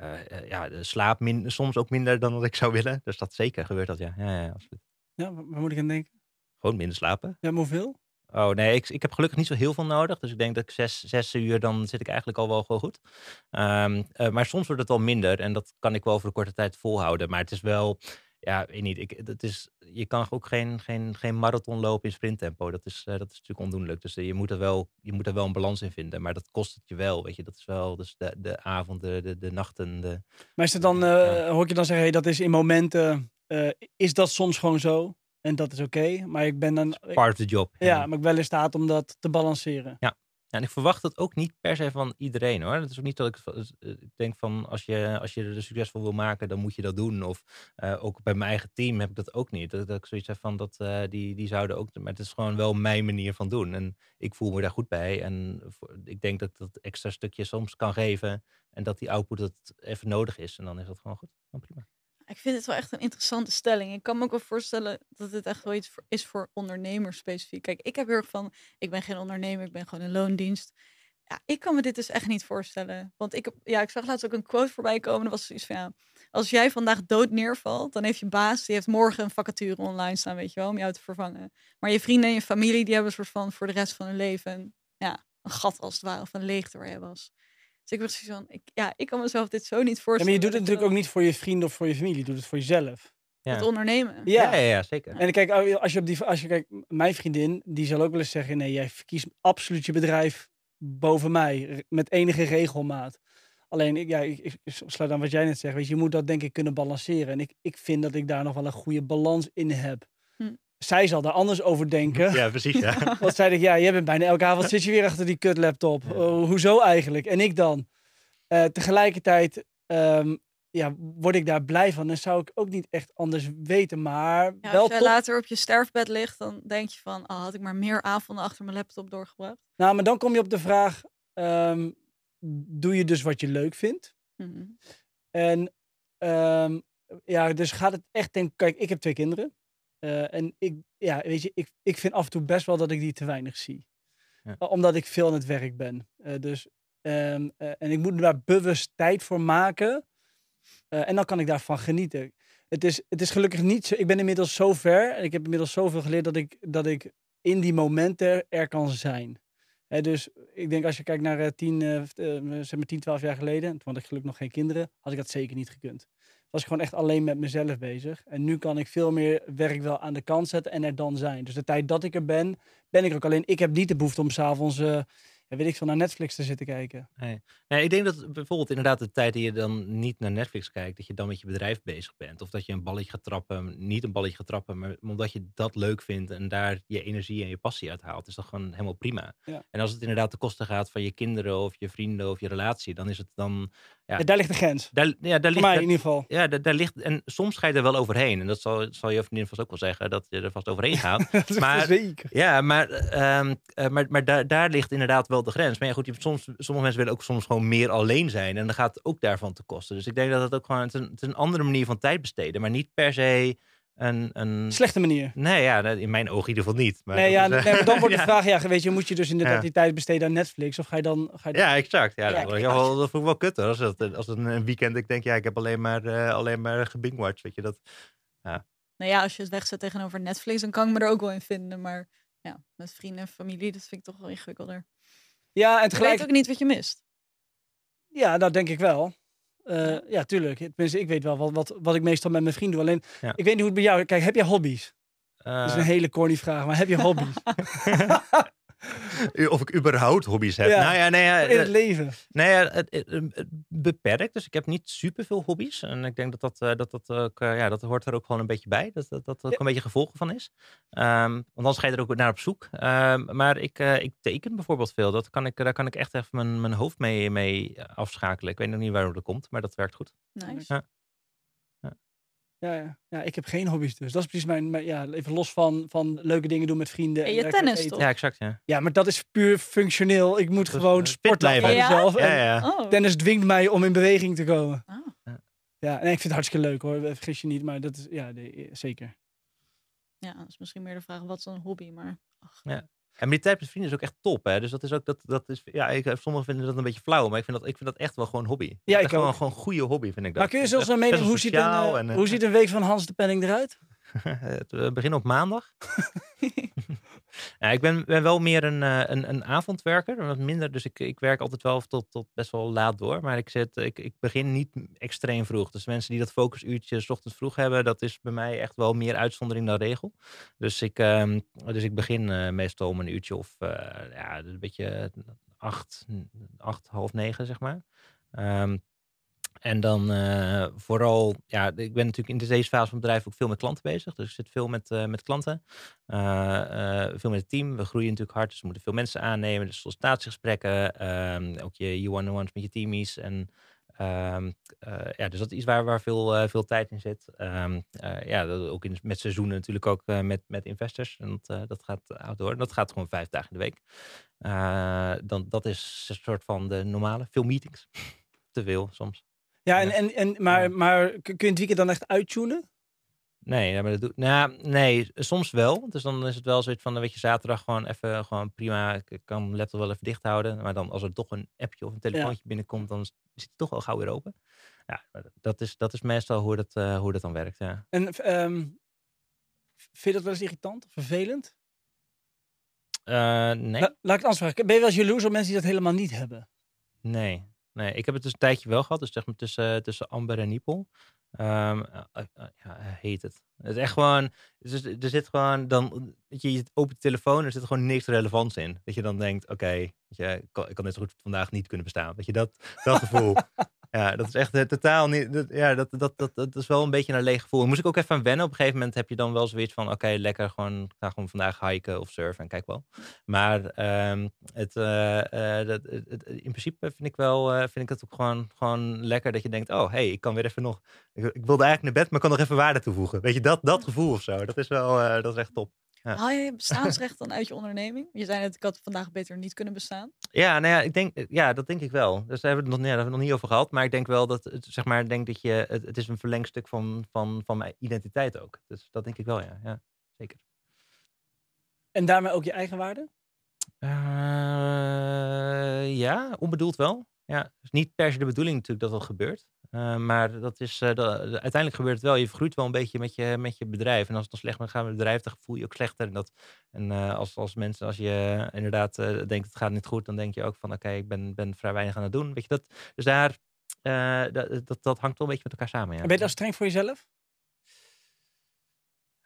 C: uh, ja, slaap min, soms ook minder dan wat ik zou willen. Dus dat zeker gebeurt dat, ja. Ja, ja absoluut.
B: Ja, waar moet ik aan denken?
C: Gewoon minder slapen.
B: Ja, hoeveel?
C: Oh nee, ik, ik heb gelukkig niet zo heel veel nodig. Dus ik denk dat ik zes, zes uur, dan zit ik eigenlijk al wel gewoon goed. Um, uh, maar soms wordt het wel minder. En dat kan ik wel voor een korte tijd volhouden. Maar het is wel, ja, weet niet. Ik, het is, je kan ook geen, geen, geen marathon lopen in sprinttempo. Dat is, uh, dat is natuurlijk ondoenlijk. Dus uh, je, moet er wel, je moet er wel een balans in vinden. Maar dat kost het je wel. Weet je, dat is wel dus de, de avonden, de, de nachten. De,
B: maar is het dan, uh, ja. hoor je dan zeggen, hey, dat is in momenten, is dat soms gewoon zo? En dat is oké. Okay, maar ik ben dan.
C: Part of the job.
B: Ja, ja, maar ik ben wel in staat om dat te balanceren.
C: Ja. Ja, en ik verwacht het ook niet per se van iedereen hoor. Het is ook niet dat ik, eh, ik denk van als je, als je er succesvol wil maken, dan moet je dat doen. Of uh, ook bij mijn eigen team heb ik dat ook niet. Dat, dat ik zoiets heb van dat uh, die, die zouden ook. Maar het is gewoon wel mijn manier van doen. En ik voel me daar goed bij. En ik denk dat dat extra stukje soms kan geven. En dat die output het even nodig is. En dan is dat gewoon goed. Dan prima.
A: Ik vind het wel echt een interessante stelling. Ik kan me ook wel voorstellen dat het echt wel iets is voor ondernemers specifiek. Kijk, ik heb heel erg van, ik ben geen ondernemer, ik ben gewoon een loondienst. Ja, ik kan me dit dus echt niet voorstellen. Want ik, heb, ja, ik zag laatst ook een quote voorbij komen. Dat was zoiets van, ja, als jij vandaag dood neervalt, dan heeft je baas, die heeft morgen een vacature online staan, weet je wel, om jou te vervangen. Maar je vrienden en je familie, die hebben een soort van voor de rest van hun leven, ja, een gat als het ware, of een leegte waar je was. Dus ik was van, ik, ja, ik kan mezelf dit zo niet voorstellen.
B: Ja, maar je doet het natuurlijk ook niet voor je vrienden of voor je familie. Je doet het voor jezelf.
A: Ja. Het ondernemen.
C: Ja. Ja, ja, ja, zeker.
B: En kijk, als je op die, als je kijkt, mijn vriendin, die zal ook wel eens zeggen, nee, jij verkiest absoluut je bedrijf boven mij, met enige regelmaat. Alleen, ik, ja, ik, ik sluit aan wat jij net zegt, weet je, je moet dat denk ik kunnen balanceren. En ik, ik vind dat ik daar nog wel een goede balans in heb. Zij zal daar anders over denken.
C: Ja, precies. Ja. *laughs*
B: Want zei ik, ja, jij bent bijna elke avond zit je weer achter die kutlaptop. Ja. Uh, hoezo eigenlijk? En ik dan? Uh, tegelijkertijd um, ja, word ik daar blij van. En zou ik ook niet echt anders weten. Maar
A: ja,
B: wel
A: als jij later op je sterfbed ligt, dan denk je van... Oh, had ik maar meer avonden achter mijn laptop doorgebracht.
B: Nou, maar dan kom je op de vraag... Um, doe je dus wat je leuk vindt?
A: Mhm.
B: Mm -hmm. En um, ja, dus gaat het echt... Denk, kijk, ik heb twee kinderen. Uh, en ik, ja, weet je, ik, ik vind af en toe best wel dat ik die te weinig zie. Ja. Uh, omdat ik veel aan het werk ben. Uh, dus, um, en ik moet daar bewust tijd voor maken. en dan kan ik daarvan genieten. Het is, het is gelukkig niet zo. Ik ben inmiddels zo ver. En ik heb inmiddels zoveel geleerd dat ik, dat ik in die momenten er kan zijn. He, dus ik denk als je kijkt naar uh, 10, uh, zeg maar 10, 12 jaar geleden, toen had ik gelukkig nog geen kinderen, had ik dat zeker niet gekund. Was ik gewoon echt alleen met mezelf bezig. En nu kan ik veel meer werk wel aan de kant zetten en er dan zijn. Dus de tijd dat ik er ben, ben ik er ook alleen. Ik heb niet de behoefte om s'avonds, uh, ja, weet ik veel, naar Netflix te zitten kijken.
C: Nee. nee, ik denk dat bijvoorbeeld inderdaad de tijd die je dan niet naar Netflix kijkt, dat je dan met je bedrijf bezig bent. Of dat je een balletje gaat trappen, niet een balletje gaat trappen, maar omdat je dat leuk vindt en daar je energie en je passie uit haalt, is dat gewoon helemaal prima.
B: Ja.
C: En als het inderdaad de kosten gaat van je kinderen of je vrienden of je relatie, dan is het dan... Ja,
B: daar ligt de grens.
C: Daar, ja, daar ligt,
B: mij in ieder geval.
C: Ja, daar, daar, ligt... En soms ga je er wel overheen. En dat zal, zal je vriendin vast ook wel zeggen, dat je er vast overheen gaat. *laughs*
B: maar, zeker.
C: Ja, maar, um, uh, maar, maar daar, daar ligt inderdaad wel de grens. Maar ja, goed, je, soms, sommige mensen willen ook soms gewoon meer alleen zijn. En dan gaat het ook daarvan te kosten. Dus ik denk dat het ook gewoon... Het is een, het is een andere manier van tijd besteden. Maar niet per se... Een, een...
B: Slechte manier.
C: Nee, ja, in mijn ogen in ieder geval niet. Maar
B: nee, ja,
C: is, uh...
B: nee, maar dan wordt de *laughs* vraag, ja, weet je, moet je dus inderdaad ja. die tijd besteden aan Netflix? Of ga je dan... Ga je dan...
C: Ja, exact. Ja,
B: Ja,
C: dat, dat, dat vond ik wel kut hoor. Als, dat, als het een weekend ik denk, ja, ik heb alleen maar, uh, alleen maar gebingwatcht, weet je. Dat, ja.
A: Nou ja, als je het wegzet tegenover Netflix, dan kan ik me er ook wel in vinden. Maar ja, met vrienden en familie, dat vind ik toch wel ingewikkelder.
B: Ja, en
A: Je
B: tegelijk...
A: weet ook niet wat je mist.
B: Ja, dat denk ik wel. Uh,
A: Ja.
B: tuurlijk. Tenminste, ik weet wel wat, wat, wat ik meestal met mijn vrienden doe. Alleen,
C: Ja.
B: ik weet niet hoe het bij jou... Kijk, heb je hobby's? Dat is
C: Uh,
B: een hele corny vraag, maar heb je hobby's? *laughs* *laughs* *laughs*
C: of ik überhaupt hobby's heb.
B: Ja.
C: Nou ja, nee, ja,
B: in het
C: eh,
B: leven?
C: nee, ja, het, het- het beperkt. Dus ik heb niet superveel hobby's. En ik denk dat dat, eh, dat, dat ook, eh, ja, dat hoort er ook gewoon een beetje bij. Dat dat, dat ook
B: Ja.
C: een beetje gevolgen van is. Ehm, want anders ga je er ook naar op zoek. Ehm, maar ik, eh, ik teken bijvoorbeeld veel. Dat kan ik, daar kan ik echt even mijn, mijn hoofd mee, mee afschakelen. Ik weet nog niet waarom dat komt, maar dat werkt goed.
A: Nice.
C: Ja.
B: Ja, ja. ja, ik heb geen hobby's dus. Dat is precies mijn... mijn- ja, even los van, van leuke dingen doen met vrienden.
A: En je
B: lekker
A: tennis,
B: eten.
A: toch?
C: Ja, exact. Ja.
B: Ja, maar dat is puur functioneel. Ik moet
C: Dus,
B: gewoon
C: eh, fit
B: sporten
C: blijven.
A: Ja?
B: mezelf.
C: Ja, ja.
A: Oh.
B: tennis dwingt mij om in beweging te komen.
A: Ah.
B: Ja, en ik vind het hartstikke leuk hoor. Vergis je niet, maar dat is... Ja, nee, zeker.
A: Ja, dat is misschien meer de vraag, wat is dan een hobby? Maar ach,
C: En tijd met vrienden is ook echt top, hè? Dus dat is ook, dat, dat is, ja, ik, sommigen vinden dat een beetje flauw, maar ik vind dat, ik vind dat echt wel gewoon hobby. Is
B: ik
C: gewoon, gewoon een goede hobby, vind ik dat.
B: Maar kun je zelfs een mening, hoe ziet, een, eh,
C: en, eh,
B: hoe ziet een week van Hans de Penning eruit? *laughs*
C: Het eh, begin op maandag. *laughs* ja, ik ben, ben wel meer een, eh, een, een avondwerker, wat minder. Dus ik, ik werk altijd wel tot, tot best wel laat door. Maar ik, zit, ik, ik begin niet extreem vroeg. Dus mensen die dat focusuurtje 's ochtends vroeg hebben, dat is bij mij echt wel meer uitzondering dan regel. Dus ik, ehm, dus ik begin eh, meestal om een uurtje of ja, een beetje acht, acht, half negen, zeg maar. Ehm, En dan uh, vooral, ja, ik ben natuurlijk in deze fase van het bedrijf ook veel met klanten bezig. Dus ik zit veel met, uh, met klanten, uh, veel met het team. We groeien natuurlijk hard, dus we moeten veel mensen aannemen. Dus sollicitatiegesprekken, um, ook je, je one-on-ones met je teamies. En um, ja, dus dat is iets waar, waar veel, veel tijd in zit. Um, ja, dat, ook in, met seizoenen natuurlijk ook met, met investors. En dat, dat gaat door. En dat gaat gewoon vijf dagen in de week. dan, dat is een soort van de normale, veel meetings. *laughs* Te veel soms.
B: Ja, en, en, en, maar, maar kun je het weekend dan echt uittunen?
C: Nee, maar dat doe, nou, nee, soms wel. Dus dan is het wel zoiets van, weet je, zaterdag gewoon even, gewoon prima. Ik kan de laptop wel even dicht houden. Maar dan als er toch een appje of een telefoontje binnenkomt, dan zit het toch wel gauw weer open. Ja, dat is, dat is meestal hoe dat, uh, hoe dat dan werkt, ja.
B: En um, vind je dat wel eens irritant of vervelend?
C: Uh, nee. La,
B: laat ik het anders vragen. Ben je wel eens jaloers op mensen die dat helemaal niet hebben?
C: Nee, Nee, ik heb het dus een tijdje wel gehad. Dus zeg maar tussen, tussen Amber en Niepel. Um, heet het. Het is echt gewoon. Er zit gewoon dan. Weet je, je opent de telefoon, er zit gewoon niks relevants in. Dat je dan denkt: oké, ik, kan, net zo goed vandaag niet kunnen bestaan. Weet je, dat, dat gevoel. *laughs* Ja, dat is echt uh, totaal niet. Ja, dat, dat, dat, dat is wel een beetje een leeg gevoel. Moest ik ook even aan wennen. Op een gegeven moment heb je dan wel zoiets van: oké, lekker gewoon. Ga gewoon vandaag hiken of surfen en kijk wel. Maar um, het, uh, uh, dat, het, in principe vind ik wel. vind ik het ook gewoon, gewoon lekker dat je denkt: oh, hey, ik kan weer even nog. Ik, ik wilde eigenlijk naar bed, maar kan nog even waarde toevoegen. Weet je, dat, dat gevoel of zo. Dat is wel. dat is echt top.
A: Ja. Haal je bestaansrecht dan uit je onderneming? Je zei net, ik had vandaag beter niet kunnen bestaan.
C: Ja, nou ja, ik denk, ja dat denk ik wel. Dus daar hebben we het nog, ja, daar hebben we nog niet over gehad. Maar ik denk wel dat, het, zeg maar, denk dat je, het, het is een verlengstuk van, van, van mijn identiteit ook. Dus dat denk ik wel, ja. ja zeker.
B: En daarmee ook je eigen waarde?
C: Uh, ja, onbedoeld wel. Ja, is niet per se de bedoeling natuurlijk dat dat gebeurt. Uh, maar dat is, uh, dat, uiteindelijk gebeurt het wel. Je vergroeit wel een beetje met je, met je bedrijf. En als het dan slecht gaat met het bedrijf, dan voel je je ook slechter. En, dat, en uh, als, als mensen, als je inderdaad denkt het gaat niet goed, dan denk je ook van oké, okay, ik ben, ben vrij weinig aan het doen. Weet je, dat, dus daar, dat, dat, dat, hangt wel een beetje met elkaar samen. Ja.
B: En ben je dat streng voor jezelf?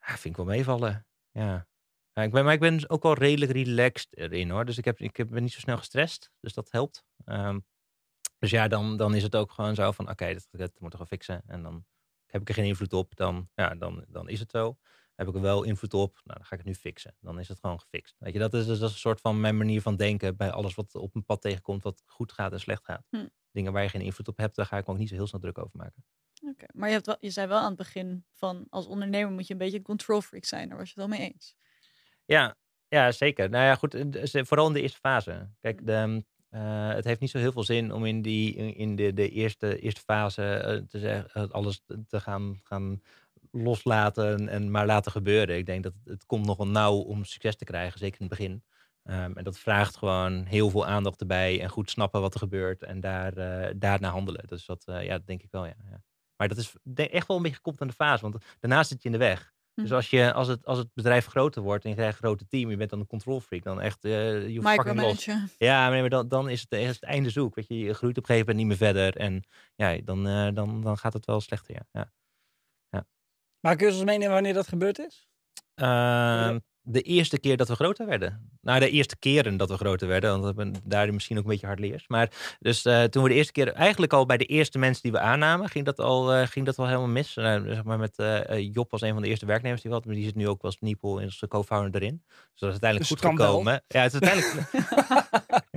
C: Ja, vind ik wel meevallen. Ja. ja ik ben, maar ik ben ook wel redelijk relaxed erin hoor. Dus ik, heb, ik ben niet zo snel gestrest. Dus dat helpt. Um, dus ja, dan, dan is het ook gewoon zo van, oké, dat, dat moet ik wel fixen. En dan heb ik er geen invloed op, dan, ja, dan, dan is het zo. Heb ik er wel invloed op, nou, dan ga ik het nu fixen. Dan is het gewoon gefixt. Weet je, dat is, dus, dat is een soort van mijn manier van denken bij alles wat op een pad tegenkomt, wat goed gaat en slecht gaat. Hm. Dingen waar je geen invloed op hebt, daar ga ik me ook niet zo heel snel druk over maken.
A: Oké, maar je, hebt wel, je zei wel aan het begin van, als ondernemer moet je een beetje control freak zijn. Daar was je het wel mee eens.
C: Ja, ja, zeker. Nou ja, goed. Vooral in de eerste fase. Kijk, hm. de, uh, het heeft niet zo heel veel zin om in, die, in de, de eerste, eerste fase uh, te zeggen, alles te gaan, gaan loslaten en maar laten gebeuren. Ik denk dat het, komt nog wel nauw om succes te krijgen, zeker in het begin. Um, en dat vraagt gewoon heel veel aandacht erbij en goed snappen wat er gebeurt en daar, daarna handelen. Dus dat, ja, denk ik wel, ja, ja. Maar dat is echt wel een beetje gekoppeld aan de fase, want daarna zit je in de weg. Dus hm. als, je, als, het, als het bedrijf groter wordt en je krijgt een groter team, je bent dan een control freak, dan echt, uh, je fucking los. Ja, maar, dan, dan is het, is het einde zoek. Weet je, je groeit op een gegeven moment niet meer verder en ja, dan, uh, dan, dan gaat het wel slechter, ja. ja.
B: ja. Maar kun je ons meenemen wanneer dat gebeurd is?
C: Uh, de eerste keer dat we groter werden. Nou, de eerste keren dat we groter werden, want we hebben daar misschien ook een beetje hardleers. Maar dus uh, toen we de eerste keer, eigenlijk al bij de eerste mensen die we aannamen, ging dat al, uh, ging dat wel helemaal mis. Uh, zeg maar met Job was een van de eerste werknemers die we hadden, maar die zit nu ook als Niepel als co-founder erin. Dus dat is uiteindelijk goed gekomen. Ja, het is uiteindelijk. *laughs* *laughs*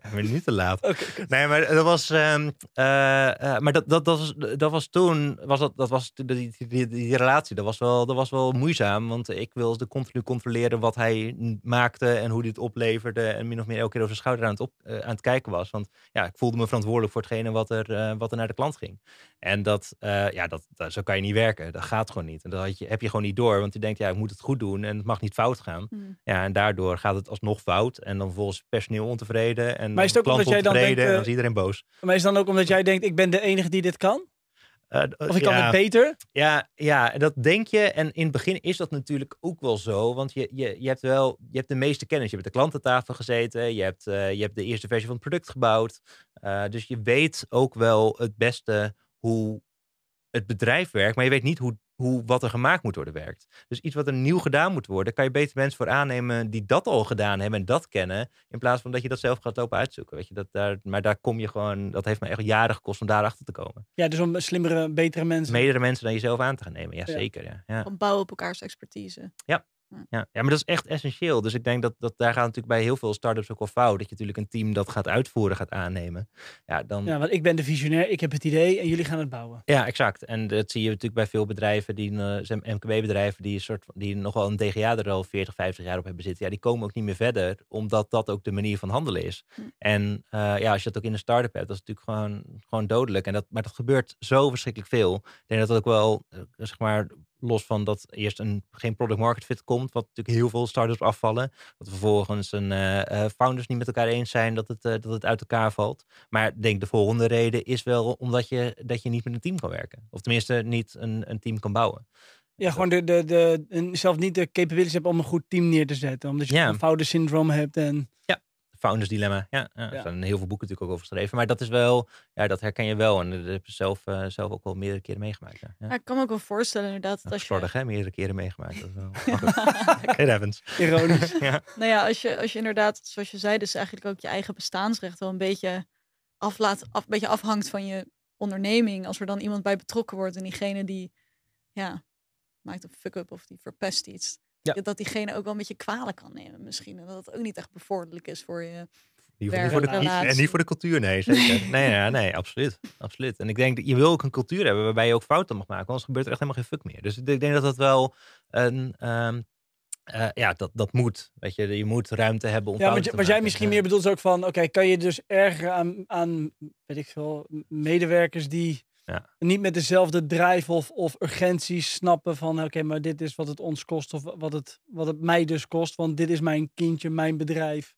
C: *laughs* maar niet te laat. Okay, nee, maar dat was, um, maar dat, dat, dat, was, dat was toen, was dat, dat was die, die, die, relatie, dat was, wel, dat was wel moeizaam, want ik wilde continu controleren wat hij maakte en hoe dit opleverde. En min of meer elke keer over zijn schouder aan het, op, uh, aan het kijken was. Want ja, ik voelde me verantwoordelijk voor hetgene wat er, wat er naar de klant ging. En dat, uh, ja, dat, dat, zo kan je niet werken. Dat gaat gewoon niet. En dat je, heb je gewoon niet door. Want je denkt, ja, ik moet het goed doen en het mag niet fout gaan. Hmm. Ja, en daardoor gaat het alsnog fout. En dan volgens personeel ontevreden. En
B: maar is het ook omdat jij dan denkt,
C: en dan is iedereen boos.
B: Maar is het dan ook omdat jij denkt, ik ben de enige die dit kan? Uh, of ik kan het beter?
C: Ja, ja, dat denk je. En in het begin is dat natuurlijk ook wel zo. Want je, je, je hebt wel je hebt de meeste kennis. Je hebt de klantentafel gezeten. Je hebt, uh, je hebt de eerste versie van het product gebouwd. Uh, dus je weet ook wel het beste hoe het bedrijf werkt. Maar je weet niet hoe, hoe wat er gemaakt moet worden werkt. Dus iets wat er nieuw gedaan moet worden, kan je beter mensen voor aannemen die dat al gedaan hebben en dat kennen, in plaats van dat je dat zelf gaat lopen uitzoeken. Weet je, dat daar, maar daar kom je gewoon, dat heeft me echt jaren gekost om daarachter te komen.
B: Ja, dus om slimmere, betere mensen.
C: Meerdere mensen dan jezelf aan te gaan nemen, ja,
B: Ja.
C: zeker. Ja. Ja.
A: Van bouwen op elkaars expertise.
C: Ja. Ja, maar dat is echt essentieel. Dus ik denk dat, dat daar gaat natuurlijk bij heel veel startups ook wel fout. Dat je natuurlijk een team dat gaat uitvoeren, gaat aannemen. Ja, dan,
B: Ja, want ik ben de visionair, ik heb het idee en jullie gaan het bouwen.
C: Ja, exact. En dat zie je natuurlijk bij veel bedrijven, die eh, zijn MKB-bedrijven, die, een soort van- die nog wel een DGA er al 40, 50 jaar op hebben zitten. Ja, die komen ook niet meer verder, omdat dat ook de manier van handelen is.
A: Hm.
C: En eh, ja, als je dat ook in een start-up hebt, dat is natuurlijk gewoon, gewoon dodelijk. En dat, maar dat gebeurt zo verschrikkelijk veel. Ik denk dat dat ook wel, eh, zeg maar, los van dat eerst een, geen product market fit komt, wat natuurlijk heel veel startups afvallen. Dat vervolgens een eh, eh, founders niet met elkaar eens zijn, dat het, eh, dat het uit elkaar valt. Maar ik denk de volgende reden is wel omdat je, dat je niet met een team kan werken. Of tenminste niet een, een team kan bouwen.
B: Ja, gewoon de, de, de, zelf niet de capabilities hebt om een goed team neer te zetten. Omdat je
C: Ja.
B: een founder syndroom hebt. En
C: Founders dilemma. Ja, ja, er zijn heel veel boeken natuurlijk ook over geschreven. Maar dat is wel, ja, dat herken je wel. En dat heb je zelf, eh, zelf ook wel meerdere keren meegemaakt. Ja.
A: Ik kan me ook wel voorstellen inderdaad dat als je...
C: Hè? Meerdere keren meegemaakt. Dat is wel... *laughs* *laughs* It
B: ironisch.
C: ja.
A: Nou ja, als je, als je inderdaad, zoals je zei, dus eigenlijk ook je eigen bestaansrecht wel een beetje, aflaat, af, een beetje afhangt van je onderneming. Als er dan iemand bij betrokken wordt en diegene die ja, maakt een fuck-up of die verpest iets.
C: Ja.
A: Dat diegene ook wel een beetje kwalen kan nemen misschien. En dat het ook niet echt bevorderlijk is voor je.
C: Niet voor, de, en niet voor de cultuur, nee, zeker. *laughs* Nee, ja, nee, absoluut, absoluut. En ik denk dat je wil ook een cultuur hebben waarbij je ook fouten mag maken, anders gebeurt er echt helemaal geen fuck meer. Dus ik denk dat dat wel een, ehm, eh, ja, dat, dat moet. Weet je, je moet ruimte hebben om
B: Ja,
C: te
B: wat jij misschien meer bedoelt ook van, oké, kan je dus ergeren aan, aan, weet ik veel, medewerkers die
C: Ja.
B: niet met dezelfde drive of, of urgentie snappen van, oké, maar dit is wat het ons kost of wat het, wat het mij dus kost, want dit is mijn kindje, mijn bedrijf.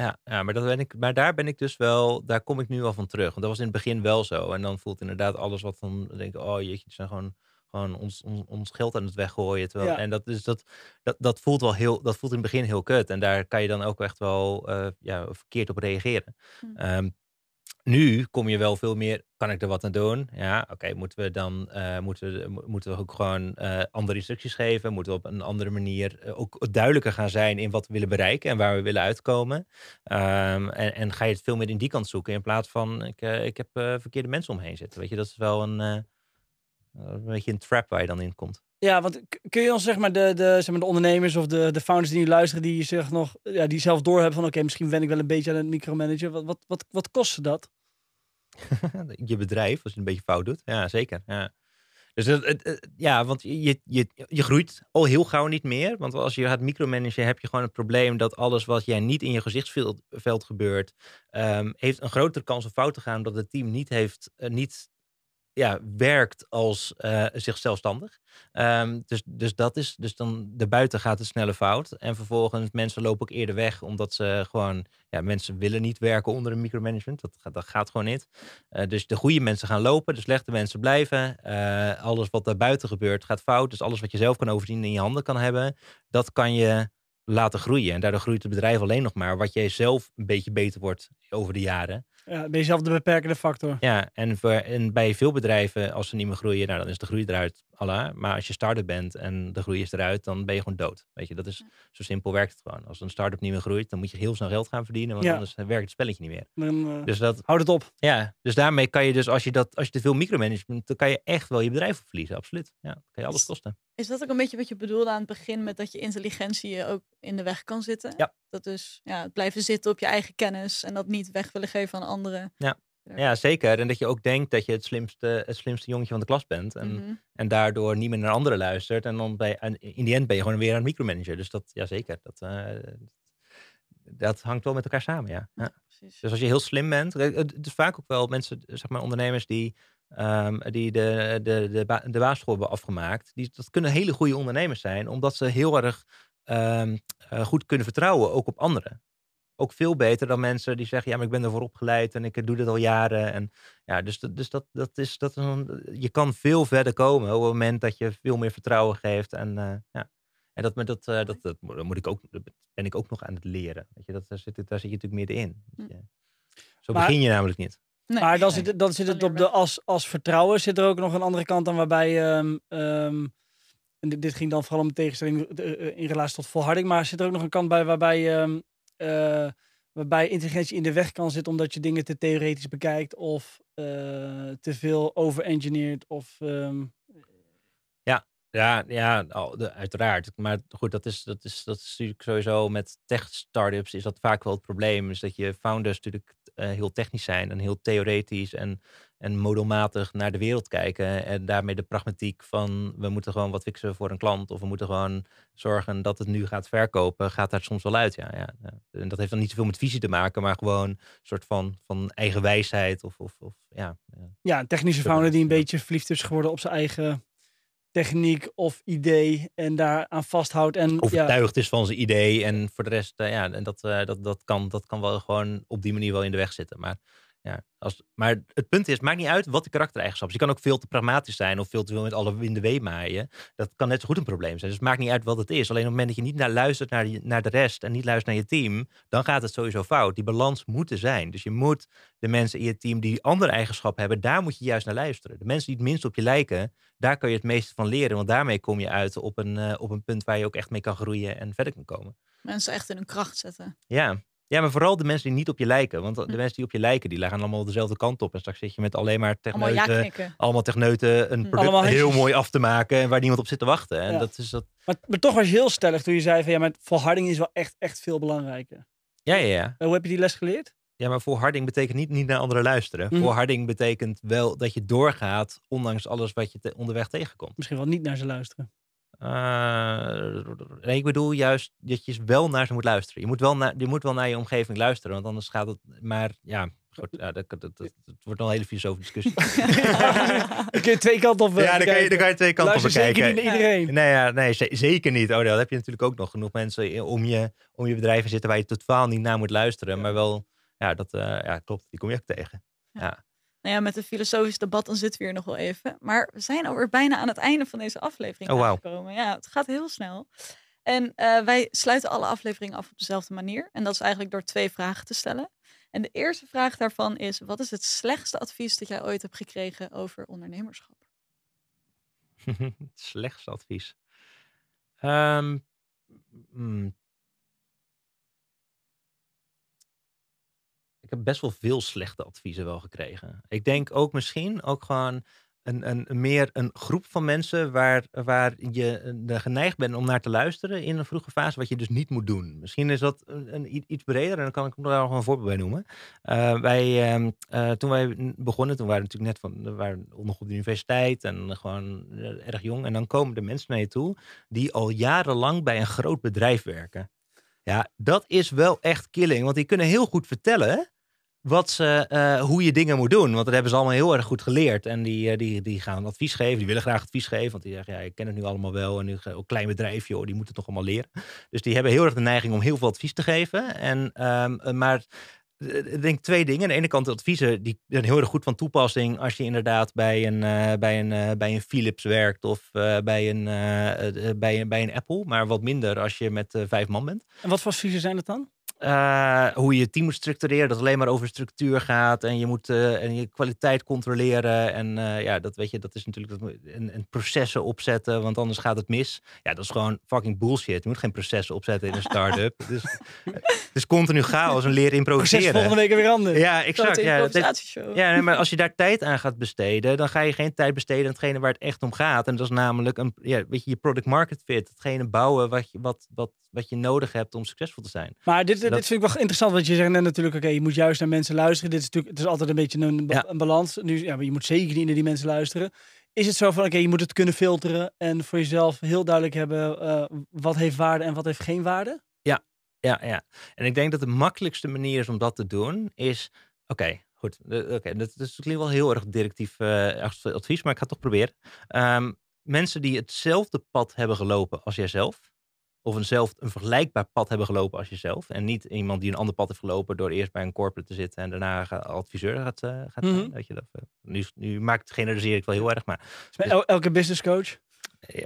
C: Ja, ja maar, dat ben ik, maar daar ben ik dus wel, daar kom ik nu al van terug. Want dat was in het begin wel zo. En dan voelt inderdaad alles wat dan dan denk ik, oh jeetje, die zijn gewoon, gewoon ons, ons, ons geld aan het weggooien. Terwijl,
B: Ja.
C: En dat, is, dat, dat, dat voelt wel heel, dat voelt in het begin heel kut. En daar kan je dan ook echt wel eh, ja, verkeerd op reageren.
A: Hm.
C: Ehm, nu kom je wel veel meer, kan ik er wat aan doen? Ja, oké, moeten we dan eh, moeten, moeten we ook gewoon eh, andere instructies geven? Moeten we op een andere manier eh, ook duidelijker gaan zijn in wat we willen bereiken en waar we willen uitkomen? Ehm, en, en ga je het veel meer in die kant zoeken in plaats van ik, ik heb verkeerde mensen omheen zitten. Weet je, dat is wel een, een beetje een trap waar je dan in komt.
B: Ja, want kun je ons zeg maar de, de, zeg maar de ondernemers of de, de founders die nu luisteren, die zich nog, ja, die zelf doorhebben van, oké, misschien ben ik wel een beetje aan het micromanagen. Wat, wat, wat, wat kostte dat? *laughs*
C: je bedrijf, als je een beetje fout doet. Ja, zeker. Ja. Dus het, ja, want je, je, je, groeit al heel gauw niet meer. Want als je gaat micromanagen, heb je gewoon het probleem dat alles wat jij niet in je gezichtsveld veld gebeurt, ehm, heeft een grotere kans om fout te gaan, omdat het team niet heeft, eh, niet ja, werkt als eh zichzelfstandig. Ehm, dus, dus dat is, dus dan daarbuiten gaat het sneller fout. En vervolgens mensen lopen ook eerder weg, omdat ze gewoon, ja, mensen willen niet werken onder een micromanagement. Dat, dat gaat gewoon niet. Eh, dus de goede mensen gaan lopen, de slechte mensen blijven. Eh, alles wat daarbuiten gebeurt gaat fout. Dus alles wat je zelf kan overzien en in je handen kan hebben, dat kan je laten groeien. En daardoor groeit het bedrijf alleen nog maar wat jij zelf een beetje beter wordt over de jaren.
B: Ja, ben je zelf de beperkende factor?
C: Ja, en, voor, en bij veel bedrijven, als ze niet meer groeien, nou, dan is de groei eruit. Allah. Maar als je start-up bent en de groei is eruit, dan ben je gewoon dood. Weet je, dat is zo simpel werkt het gewoon. Als een start-up niet meer groeit, dan moet je heel snel geld gaan verdienen, want
B: Ja.
C: anders werkt het spelletje niet meer.
B: Dan, eh,
C: Dus dat,
B: houd het op.
C: ja, dus daarmee kan je dus, als je, dat, als je te veel micromanagement, dan kan je echt wel je bedrijf verliezen, absoluut. Ja, dan kan je alles kosten.
A: Is dat ook een beetje wat je bedoelde aan het begin met dat je intelligentie ook in de weg kan zitten?
C: Ja.
A: Dat dus ja, het blijven zitten op je eigen kennis en dat niet weg willen geven aan anderen.
C: Ja, zeker. En dat je ook denkt dat je het slimste, het slimste jongetje van de klas bent. En,
A: Mhm.
C: en daardoor niet meer naar anderen luistert. En dan bij, in die end ben je gewoon weer aan het micromanagen. Dus dat, ja zeker. Dat, eh, dat hangt wel met elkaar samen, ja. ja. Dus als je heel slim bent. Het is vaak ook wel mensen, zeg maar ondernemers die, ehm, die de, de, de, ba- de basisschool hebben afgemaakt. Die, dat kunnen hele goede ondernemers zijn. Omdat ze heel erg ehm, eh, goed kunnen vertrouwen, ook op anderen. Ook veel beter dan mensen die zeggen, ja, maar ik ben ervoor opgeleid en ik eh, doe dit al jaren. En ja, dus, dat, dus dat, dat is, dat is een, je kan veel verder komen op het moment dat je veel meer vertrouwen geeft. En uh, ja. En dat, dat, uh, dat, dat, dat, moet ik ook, dat ben ik ook nog aan het leren. Weet je, dat, daar, zit, daar zit je natuurlijk middenin.
A: Hm.
C: Je, zo maar, begin je namelijk niet.
A: Nee.
B: Maar dan
C: Nee.
B: zit, het- dan zit het op de als, als vertrouwen. Zit er ook nog een andere kant aan waarbij. ehm, ehm, en dit, dit ging dan vooral om tegenstelling eh, eh, in relatie tot volharding. Maar zit er ook nog een kant bij waarbij. ehm, eh, waarbij intelligentie in de weg kan zitten omdat je dingen te theoretisch bekijkt. Of eh, te veel overengineerd. Of. ehm,
C: Ja, ja de- uiteraard. Maar goed, dat is, dat, is, dat is natuurlijk sowieso met tech-startups is dat vaak wel het probleem. Is dat je founders natuurlijk eh, heel technisch zijn en heel theoretisch en, en modelmatig naar de wereld kijken. En daarmee de pragmatiek van we moeten gewoon wat fixen voor een klant. Of we moeten gewoon zorgen dat het nu gaat verkopen. Gaat daar soms wel uit, ja. ja, ja. En dat heeft dan niet zoveel met visie te maken, maar gewoon een soort van, van eigen wijsheid. Of, of, of ja, ja.
B: ja, een technische founder die een beetje verliefd is geworden op zijn eigen techniek of idee. En daar aan vasthoudt. En ja,
C: overtuigd is van zijn idee. En voor de rest, eh, ja, en dat, eh, dat, dat, kan, dat kan wel gewoon op die manier wel in de weg zitten. Maar, ja, als, maar het punt is, het maakt niet uit wat de karaktereigenschappen is. Je kan ook veel te pragmatisch zijn of veel te veel met alle winden wee maaien. Dat kan net zo goed een probleem zijn. Dus het maakt niet uit wat het is. Alleen op het moment dat je niet naar luistert naar, die, naar de rest en niet luistert naar je team, dan gaat het sowieso fout. Die balans moet er zijn. Dus je moet de mensen in je team die andere eigenschappen hebben, daar moet je juist naar luisteren. De mensen die het minst op je lijken, daar kan je het meeste van leren. Want daarmee kom je uit op een, eh, op een punt waar je ook echt mee kan groeien en verder kan komen.
A: Mensen echt in hun kracht zetten.
C: Ja. Ja, maar vooral de mensen die niet op je lijken. Want de
A: Hm.
C: mensen die op je lijken, die gaan allemaal dezelfde kant op. En straks zit je met alleen maar
A: Allemaal ja
C: techneuten, allemaal techneuten een
A: Hm.
C: product
B: Allemaal
C: heel mooi af te maken. En waar niemand op zit te wachten. En
B: Ja.
C: dat is dat.
B: maar, maar toch was je heel stellig toen je zei van ja, maar volharding is wel echt, echt veel belangrijker.
C: Ja, ja, ja.
B: Eh, Hoe heb je die les geleerd?
C: Ja, maar volharding betekent niet, niet naar anderen luisteren.
B: Mhm.
C: Volharding betekent wel dat je doorgaat, ondanks alles wat je te- onderweg tegenkomt.
B: Misschien wel niet naar ze luisteren.
C: Eh, nee, ik bedoel juist dat je wel naar ze moet luisteren. Je moet wel naar, je moet wel naar je omgeving luisteren, want anders gaat het. Maar ja, goed, ja dat, dat, dat, dat wordt wel een hele filosofische discussie. *laughs*
B: Dan kun je twee kanten op eh,
C: ja, dan kan, je,
B: bekijken.
C: dan kan je twee kanten op
B: Luister zeker
C: bekijken.
B: niet iedereen.
C: Nee, ja, nee ze- zeker niet. Oh, dan heb je natuurlijk ook nog genoeg mensen om je, om je bedrijven zitten waar je totaal niet naar moet luisteren. Maar wel, ja, dat eh, ja, klopt. Die kom je ook tegen.
A: Nou ja, met een filosofisch debat dan zitten we hier nog wel even. Maar we zijn alweer bijna aan het einde van deze aflevering
C: Oh, wauw.
A: aangekomen. Ja, het gaat heel snel. En eh, wij sluiten alle afleveringen af op dezelfde manier. En dat is eigenlijk door twee vragen te stellen. En de eerste vraag daarvan is: wat is het slechtste advies dat jij ooit hebt gekregen over ondernemerschap? *laughs*
C: Het slechtste advies. Ehm, mm. Ik heb best wel veel slechte adviezen wel gekregen. Ik denk ook misschien ook gewoon een, een, meer een groep van mensen waar, waar je eh, geneigd bent om naar te luisteren in een vroege fase, wat je dus niet moet doen. Misschien is dat een, iets breder en dan kan ik daar nog een voorbeeld bij noemen. Eh, wij, ehm, eh, toen wij begonnen, toen waren we natuurlijk net van, we waren nog op de universiteit en gewoon erg jong. En dan komen er mensen naar je toe die al jarenlang bij een groot bedrijf werken. Ja, dat is wel echt killing, want die kunnen heel goed vertellen wat ze, eh, hoe je dingen moet doen. Want dat hebben ze allemaal heel erg goed geleerd. En die, eh, die, die gaan advies geven. Die willen graag advies geven. Want die zeggen, ja, ik ken het nu allemaal wel. En nu ga- ook klein bedrijf, die moeten het toch allemaal leren. Dus die hebben heel erg de neiging om heel veel advies te geven. En, ehm, eh, maar eh, ik denk twee dingen. Aan de ene kant adviezen, die zijn heel erg goed van toepassing. Als je inderdaad bij een, eh, bij een, eh, bij een Philips werkt. Of eh, bij, een, eh, eh, bij, een, bij een Apple. Maar wat minder als je met eh, vijf man bent.
B: En wat voor adviezen zijn het dan?
C: Eh, hoe je je team moet structureren, dat het alleen maar over structuur gaat en je moet eh, en je kwaliteit controleren en eh, ja, dat weet je, dat is natuurlijk dat, en, en processen opzetten, want anders gaat het mis. Ja, dat is gewoon fucking bullshit. Je moet geen processen opzetten in een start-up. *laughs* dus, het is continu chaos en leren
B: Proces
C: improviseren.
B: volgende week weer anders.
C: Ja, exact. Ja, dat ja, nee, maar als je daar tijd aan gaat besteden, dan ga je geen tijd besteden aan hetgene waar het echt om gaat. En dat is namelijk een, ja, weet je, je product market fit. Hetgene bouwen wat je, wat, wat, wat je nodig hebt om succesvol te zijn.
B: Maar dit, dit
C: Dat-
B: vind ik wel interessant, want je zegt net natuurlijk, oké, je moet juist naar mensen luisteren. Dit is natuurlijk, het is altijd een beetje een, ba-
C: Ja.
B: een balans. Nu, ja, maar je moet zeker niet naar die mensen luisteren. Is het zo van, oké, je moet het kunnen filteren en voor jezelf heel duidelijk hebben eh, wat heeft waarde en wat heeft geen waarde?
C: Ja, ja. En ik denk dat de makkelijkste manier is om dat te doen, is... Oké, goed. Oké, dat, dat klinkt wel heel erg directief eh, advies, maar ik ga het toch proberen. Ehm, mensen die hetzelfde pad hebben gelopen als jijzelf, of eenzelfde, een vergelijkbaar pad hebben gelopen als jezelf, en niet iemand die een ander pad heeft gelopen door eerst bij een corporate te zitten en daarna adviseur gaat, eh, gaat zijn.
B: Mhm.
C: Weet je, dat, eh, nu, nu maakt generaliseer ik wel heel erg, maar
B: Dus elke business coach.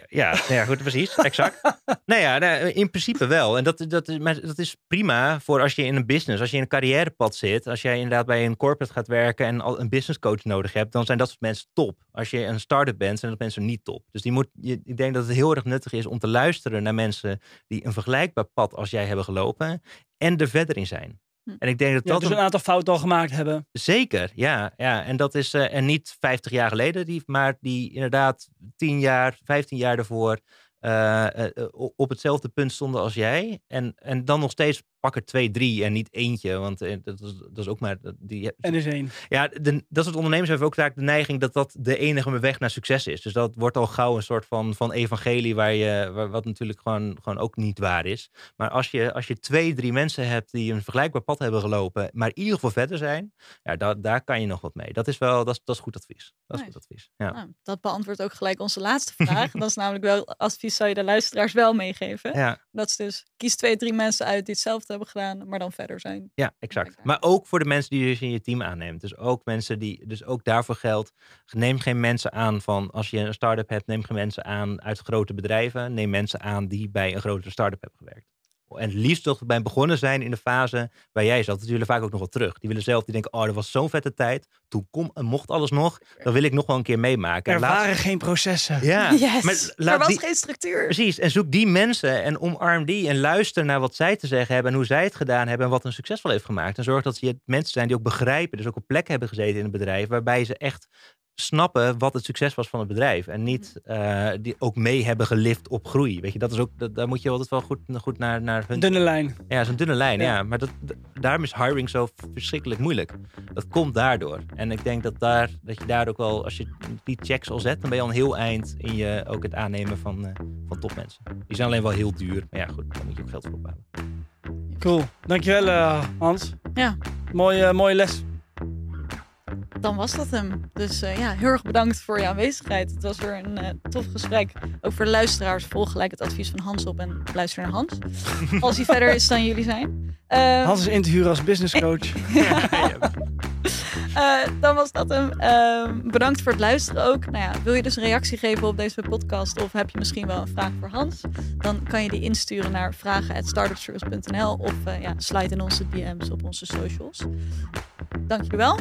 C: Ja, nou ja, goed, precies. Exact. *laughs* nou ja, nou, in principe wel. En dat, dat, is, maar dat is prima voor als je in een business, als je in een carrièrepad zit. Als jij inderdaad bij een corporate gaat werken en al een business coach nodig hebt, dan zijn dat soort mensen top. Als je een start-up bent, zijn dat mensen niet top. Dus die moet, je, ik denk dat het heel erg nuttig is om te luisteren naar mensen die een vergelijkbaar pad als jij hebben gelopen en er verder in zijn.
A: Hm.
C: En ik denk dat
B: Ja,
C: dat
B: dus
C: een-
B: aantal fouten al gemaakt hebben.
C: Zeker, ja. ja. En dat is eh, en niet 50 jaar geleden, die, maar die inderdaad 10 jaar, 15 jaar daarvoor eh, eh, op hetzelfde punt stonden als jij. En, en dan nog steeds pak er twee, drie en niet eentje. Want eh, dat, is, dat is ook maar. dat- Die,
B: En is één.
C: ja, de, dat soort ondernemers hebben ook vaak de neiging dat dat de enige weg naar succes is. Dus dat wordt al gauw een soort van, van evangelie, waar je, waar, wat natuurlijk gewoon, gewoon ook niet waar is. Maar als je, als je twee, drie mensen hebt die een vergelijkbaar pad hebben gelopen, maar in ieder geval verder zijn, ja, da, daar kan je nog wat mee. Dat is wel, dat is, dat is goed advies. Dat is
A: Nice.
C: goed advies. Ja.
A: Nou, dat beantwoordt ook gelijk onze laatste vraag. *laughs* dat is namelijk wel advies zou je de luisteraars wel meegeven.
C: Ja,
A: Dat is dus kies twee, drie mensen uit die hetzelfde hebben gedaan, maar dan verder zijn.
C: ja, exact. Maar ook voor de mensen die je dus in je team aanneemt. Dus ook mensen die, dus ook daarvoor geldt, neem geen mensen aan van, als je een start-up hebt, neem geen mensen aan uit grote bedrijven. Neem mensen aan die bij een grotere start-up hebben gewerkt. En het liefst toch bij begonnen zijn in de fase waar jij zat. Die willen vaak ook nog wel terug. Die willen zelf, die denken, oh, dat was zo'n vette tijd. Toen kon en mocht alles nog. Dan wil ik nog wel een keer meemaken.
B: Er
C: laat-
B: waren geen processen.
C: Ja, *laughs*
A: Yes.
C: maar
A: er was
C: die,
A: geen structuur.
C: Precies, en zoek die mensen en omarm die en luister naar wat zij te zeggen hebben en hoe zij het gedaan hebben en wat hen succesvol heeft gemaakt. En zorg dat ze mensen zijn die ook begrijpen, dus ook op plek hebben gezeten in het bedrijf, waarbij ze echt snappen wat het succes was van het bedrijf. En niet eh, die ook mee hebben gelift op groei. Weet je, dat is ook, dat, daar moet je altijd wel goed, goed naar, naar hun.
B: Dunne lijn.
C: Ja, zo'n dunne lijn, ja.
B: Ja.
C: Maar dat, daarom is hiring zo verschrikkelijk moeilijk. Dat komt daardoor. En ik denk dat, daar, dat je daar ook wel, als je die checks al zet, dan ben je al een heel eind in je, ook het aannemen van, eh, van topmensen. Die zijn alleen wel heel duur. Maar ja, goed, daar moet je ook geld voor ophalen.
B: Cool. Dankjewel uh, Hans.
A: Ja.
B: Mooie, mooie les.
A: Dan was dat hem. Dus eh, ja, heel erg bedankt voor je aanwezigheid. Het was weer een eh, tof gesprek. Ook voor de luisteraars, volg gelijk het advies van Hans op en luister naar Hans. *laughs* Als hij verder is dan jullie zijn. Eh,
B: Hans is in te huren als business coach. *laughs*
A: Eh, dan was dat hem. Ehm, bedankt voor het luisteren ook. Nou ja, wil je dus een reactie geven op deze podcast of heb je misschien wel een vraag voor Hans? Dan kan je die insturen naar vragen.startupservice.nl of eh, ja, slide in onze DM's op onze socials. Dank jullie wel